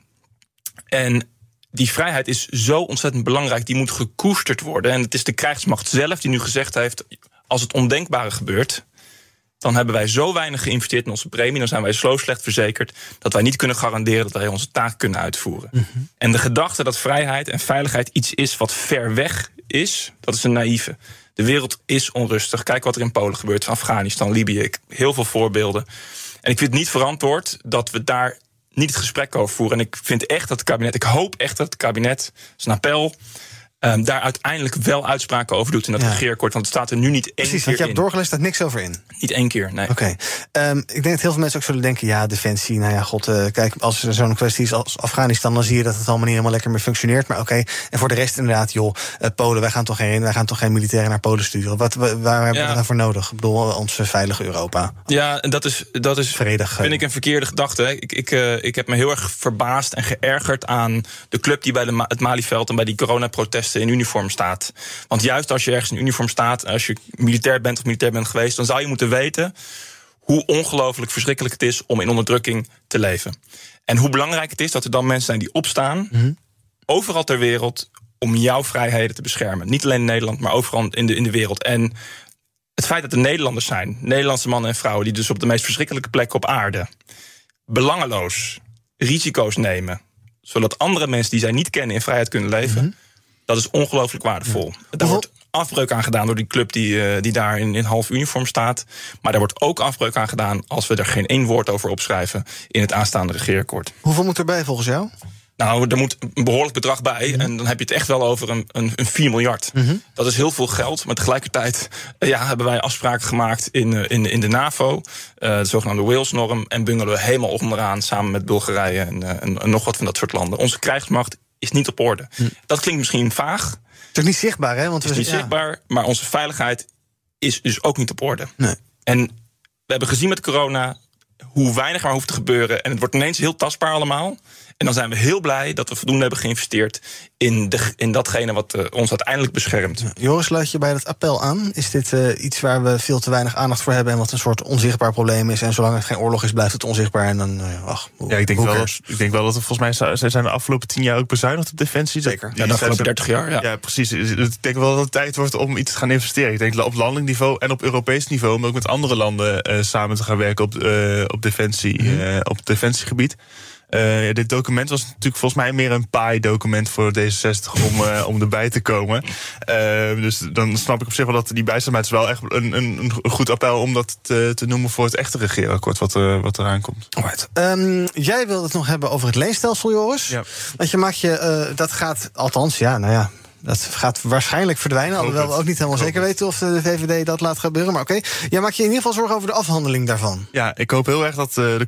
S6: En die vrijheid is zo ontzettend belangrijk, die moet gekoesterd worden. En het is de krijgsmacht zelf die nu gezegd heeft: als het ondenkbare gebeurt, dan hebben wij zo weinig geïnvesteerd in onze premie, dan zijn wij zo slecht verzekerd dat wij niet kunnen garanderen dat wij onze taak kunnen uitvoeren. En de gedachte dat vrijheid en veiligheid iets is wat ver weg is, dat is een naïeve. De wereld is onrustig. Kijk wat er in Polen gebeurt, Afghanistan, Libië. Heel veel voorbeelden. En ik vind het niet verantwoord dat we daar niet het gesprek over voeren. En ik vind echt dat het kabinet, ik hoop echt dat het kabinet, een appel, ehm, daar uiteindelijk wel uitspraken over doet in dat
S1: Ja.
S6: regeerakkoord. Want het staat er nu niet één
S1: Precies,
S6: keer
S1: want je hebt doorgelezen, daar niks over in.
S6: Niet één keer, nee.
S1: Oké. Ehm, ik denk dat heel veel mensen ook zullen denken: ja, defensie. Nou ja, god, eh, kijk, als er zo'n kwestie is als Afghanistan, dan zie je dat het allemaal niet helemaal lekker meer functioneert. Maar oké. En voor de rest, inderdaad, joh, eh, Polen, wij gaan toch geen, wij gaan toch geen militairen naar Polen sturen. Wat, wa- waar hebben we daarvoor voor nodig? Ik bedoel, ons veilige Europa.
S6: Ja, en dat is, dat is
S1: Vredig.
S6: vind ik een verkeerde gedachte. hè. Ik, ik, eh, ik heb me heel erg verbaasd en geërgerd aan de club die bij de het Malieveld en bij die coronaprotesten in uniform staat. Want juist als je ergens in uniform staat, als je militair bent of militair bent geweest, dan zou je moeten weten hoe ongelooflijk verschrikkelijk het is om in onderdrukking te leven. En hoe belangrijk het is dat er dan mensen zijn die opstaan, overal ter wereld, om jouw vrijheden te beschermen. Niet alleen in Nederland, maar overal in de, in de wereld. En het feit dat er Nederlanders zijn, Nederlandse mannen en vrouwen, die dus op de meest verschrikkelijke plekken op aarde belangeloos risico's nemen, zodat andere mensen die zij niet kennen in vrijheid kunnen leven, dat is ongelooflijk waardevol. Daar wordt afbreuk aan gedaan door die club die, eh, die daar in, in half uniform staat. Maar daar wordt ook afbreuk aan gedaan als we er geen één woord over opschrijven in het aanstaande regeerakkoord.
S1: Hoeveel moet erbij volgens jou?
S6: Nou, er moet een behoorlijk bedrag bij. En dan heb je het echt wel over een, een, een 4 miljard. Dat is heel veel geld. Maar tegelijkertijd eh, ja, hebben wij afspraken gemaakt in, eh, in, in de NAVO. de zogenaamde Wales-norm. En bungelen we helemaal onderaan samen met Bulgarije en, en, en nog wat van dat soort landen. Onze krijgsmacht is niet op orde. Dat klinkt misschien vaag.
S1: Het is niet zichtbaar, hè? Want
S6: Het is
S1: we-
S6: niet
S1: ja.
S6: zichtbaar. Maar onze veiligheid is dus ook niet op orde.
S1: Nee.
S6: En we hebben gezien met corona. hoe weinig er maar hoeft te gebeuren. En het wordt ineens heel tastbaar allemaal. En dan zijn we heel blij dat we voldoende hebben geïnvesteerd in, de, in datgene wat uh, ons uiteindelijk beschermt.
S1: Joris, sluit je bij dat appel aan? Is dit uh, iets waar we veel te weinig aandacht voor hebben en wat een soort onzichtbaar probleem is? En zolang het geen oorlog is, blijft het onzichtbaar. En dan, uh, ach,
S4: ja, ik denk, wel dat, ik denk wel dat er volgens mij zij zijn de afgelopen tien jaar ook bezuinigd op defensie.
S1: Zeker.
S6: Ja, de afgelopen dertig jaar. Ja.
S4: ja, precies. Ik denk wel dat het tijd wordt om iets te gaan investeren. Ik denk op landelijk niveau en op Europees niveau, om ook met andere landen samen te gaan werken op, op defensie, mm -hmm. op defensiegebied. Uh, dit document was natuurlijk volgens mij meer een paai-document voor D66 om, uh, om erbij te komen. Uh, dus dan snap ik op zich wel dat die bijstaat. is wel echt een, een, een goed appel om dat te, te, noemen voor het echte regeerakkoord wat, er, wat eraan komt.
S1: Um, jij wilde het nog hebben over het leenstelsel, Joris. Ja. Want je mag je, dat gaat, althans, ja, nou ja, dat gaat waarschijnlijk verdwijnen. Alhoewel we ook niet helemaal zeker weten of de VVD dat laat gebeuren. Maar oké, okay. jij maakt je in ieder geval zorgen over de afhandeling daarvan.
S4: Ja, ik hoop heel erg dat, uh, de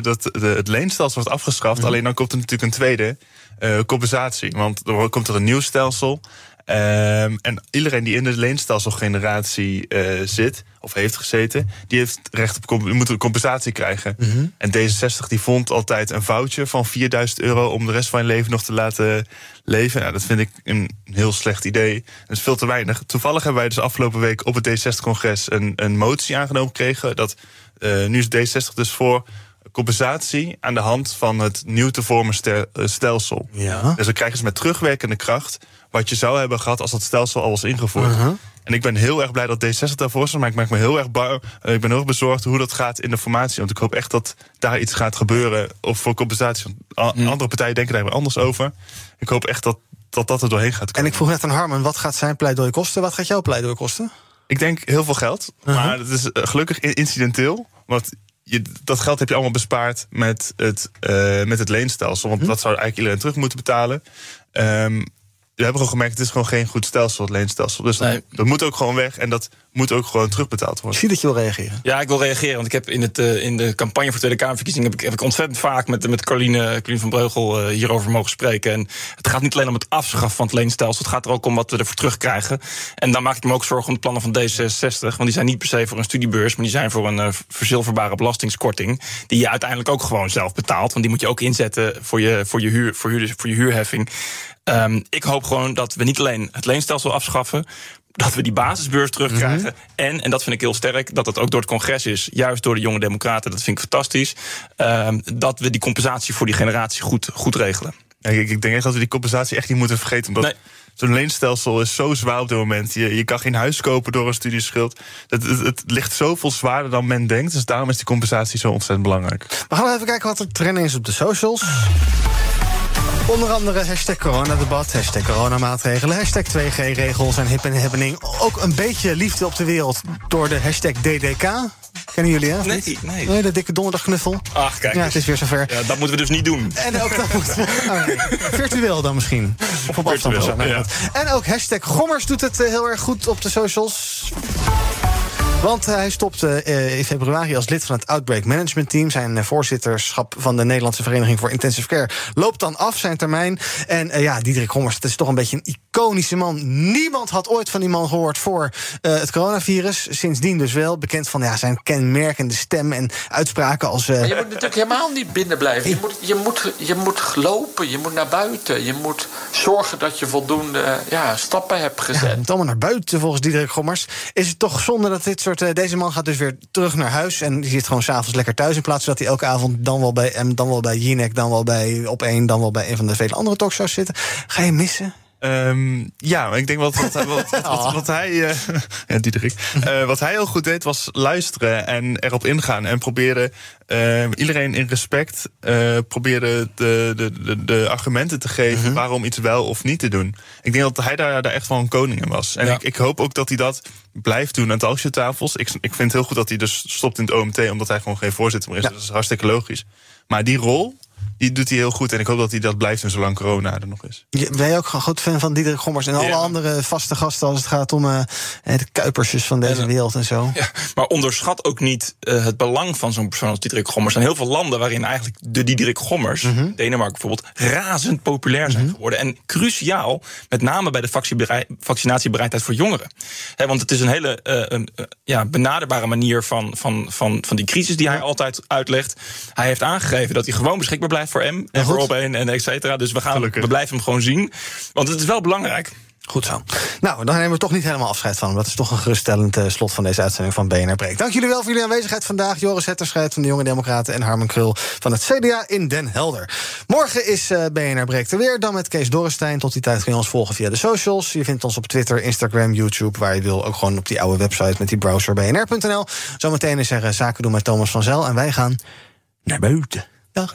S4: dat de, het leenstelsel wordt afgeschaft. Mm. Alleen dan komt er natuurlijk een tweede uh, compensatie. Want er komt er een nieuw stelsel. Um, en iedereen die in de leenstelselgeneratie uh, zit, of heeft gezeten, die heeft recht op moet een compensatie krijgen. Mm -hmm. En D66 die vond altijd een foutje van 4000 euro om de rest van je leven nog te laten leven. Nou, dat vind ik een heel slecht idee. Dat is veel te weinig. Toevallig hebben wij dus afgelopen week op het D60-congres een, een motie aangenomen gekregen. Dat, uh, nu is D60 dus voor compensatie aan de hand van het nieuw te vormen stelsel. Ja. Dus dan krijgen ze met terugwerkende kracht wat je zou hebben gehad als dat stelsel al was ingevoerd. Uh -huh. En ik ben heel erg blij dat D60 daarvoor staat, maar ik maak me heel erg bang. Ik ben heel erg bezorgd hoe dat gaat in de formatie. Want ik hoop echt dat daar iets gaat gebeuren of voor compensatie. Want mm. andere partijen denken daar weer anders over. Ik hoop echt dat dat, dat er doorheen gaat komen.
S1: En ik vroeg net aan Harman, wat gaat zijn pleidooi kosten? Wat gaat jouw pleidooi kosten?
S4: Ik denk heel veel geld. Uh -huh. Maar het is gelukkig incidenteel. Want je, dat geld heb je allemaal bespaard met het, uh, met het leenstelsel. Want hm? dat zou eigenlijk iedereen terug moeten betalen. Um, we hebben gewoon gemerkt, het is gewoon geen goed stelsel, het leenstelsel. Dus nee. dat, dat, moet ook gewoon weg en dat moet ook gewoon terugbetaald worden.
S1: Ik zie dat je wil reageren.
S6: Ja, ik wil reageren, want ik heb in, het, uh, in de campagne voor Tweede Kamerverkiezingen... heb ik, heb ik ontzettend vaak met, met Carline, Carline van Breugel uh, hierover mogen spreken. En het gaat niet alleen om het afschaffen van het leenstelsel... het gaat er ook om wat we ervoor terugkrijgen. En dan maak ik me ook zorgen om de plannen van D66... want die zijn niet per se voor een studiebeurs... maar die zijn voor een uh, verzilverbare belastingskorting... die je uiteindelijk ook gewoon zelf betaalt. Want die moet je ook inzetten voor je, voor je, huur, voor huur, voor je huurheffing... Um, ik hoop gewoon dat we niet alleen het leenstelsel afschaffen, dat we die basisbeurs terugkrijgen. Mm -hmm. En, en dat vind ik heel sterk, dat dat ook door het congres is, juist door de jonge democraten, dat vind ik fantastisch. Um, dat we die compensatie voor die generatie goed, goed regelen.
S4: Ja, ik, ik denk echt dat we die compensatie echt niet moeten vergeten. Omdat nee. Zo'n leenstelsel is zo zwaar op dit moment. Je, je kan geen huis kopen door een studieschuld. Het, het, het, ligt zoveel zwaarder dan men denkt. Dus daarom is die compensatie zo ontzettend belangrijk.
S1: We gaan even kijken wat er trending is op de socials. Onder andere hashtag coronadebat, hashtag coronamaatregelen, hashtag 2G-regels en hip en happening. Ook een beetje liefde op de wereld door de hashtag DDK. Kennen jullie, hè?
S6: Nee, nee.
S1: nee. de dikke donderdagknuffel.
S6: Ach, kijk.
S1: Ja, het is weer zover.
S6: Ja, dat moeten we dus niet doen.
S1: En ook dat moeten we... Oh, nee. Virtueel dan misschien. Of op afstand.
S6: Ja.
S1: En ook hashtag Gommers doet het heel erg goed op de socials. Want hij stopte uh, in februari als lid van het Outbreak Management Team. Zijn uh, voorzitterschap van de Nederlandse Vereniging voor Intensive Care loopt dan af, zijn termijn. En ja, Diederik Gommers, het is toch een beetje een iconische man. Niemand had ooit van die man gehoord voor het coronavirus. Sindsdien dus wel. Bekend van ja, zijn kenmerkende stem en uitspraken als...
S17: Maar je moet natuurlijk helemaal niet binnen blijven. Je moet, je, moet, je moet lopen, je moet naar buiten. Je moet zorgen dat je voldoende ja, stappen hebt gezet. Ja, je
S1: moet allemaal naar buiten volgens Diederik Gommers. Is het toch zonde dat dit soort deze man gaat dus weer terug naar huis. En die zit gewoon s'avonds lekker thuis. In plaats van dat hij elke avond dan wel bij M, dan wel bij Jinek, dan wel bij Op één, dan wel bij een van de vele andere talkshows zitten. Ga je missen?
S4: Um, ja, maar ik denk wat, wat, wat, wat, wat, wat hij. Uh, ja, Diederik. Uh, wat hij heel goed deed, was luisteren en erop ingaan. En proberen uh, iedereen in respect. proberen de, de, de, de, argumenten te geven -huh. waarom iets wel of niet te doen. Ik denk dat hij daar, daar echt wel een koning in was. En ja. ik, ik hoop ook dat hij dat blijft doen aan talkshowtafels. Ik, ik vind het heel goed dat hij dus stopt in het OMT, omdat hij gewoon geen voorzitter meer is. Ja. Dat is hartstikke logisch. Maar die rol die doet hij heel goed. En ik hoop dat hij dat blijft en zolang corona er nog is.
S1: Ben je ook een groot fan van Diederik Gommers en alle
S6: Ja.
S1: andere vaste gasten als het gaat om eh, de kuipersjes van deze wereld en zo?
S6: Ja, maar onderschat ook niet eh, het belang van zo'n persoon als Diederik Gommers. Er zijn heel veel landen waarin eigenlijk de Diederik Gommers,
S1: Mhm.
S6: Denemarken bijvoorbeeld, razend populair zijn geworden. En cruciaal, met name bij de vaccinatiebereidheid voor jongeren. Hè, want het is een hele eh, een, eh, ja, benaderbare manier van, van, van, van die crisis die hij altijd uitlegt. Hij heeft aangegeven dat hij gewoon beschikbaar blijft voor M en voor op 1 en et cetera. Dus we, gaan, we blijven hem gewoon zien. Want het is wel belangrijk.
S1: Goed zo. Nou, dan nemen we toch niet helemaal afscheid van. Dat is toch een geruststellend eh, slot van deze uitzending van BNR Breek. Dank jullie wel voor jullie aanwezigheid vandaag. Joris Hetterscheid van de Jonge Democraten en Harmen Krul van het CDA in Den Helder. Morgen is eh, BNR Breek er weer. Dan met Kees Dorrestein. Tot die tijd kun je ons volgen via de socials. Je vindt ons op Twitter, Instagram, YouTube. Waar je wil ook gewoon op die oude website met die browser bnr.nl. Zometeen is er eh, zaken doen met Thomas van Zel. En wij gaan naar buiten. Dag.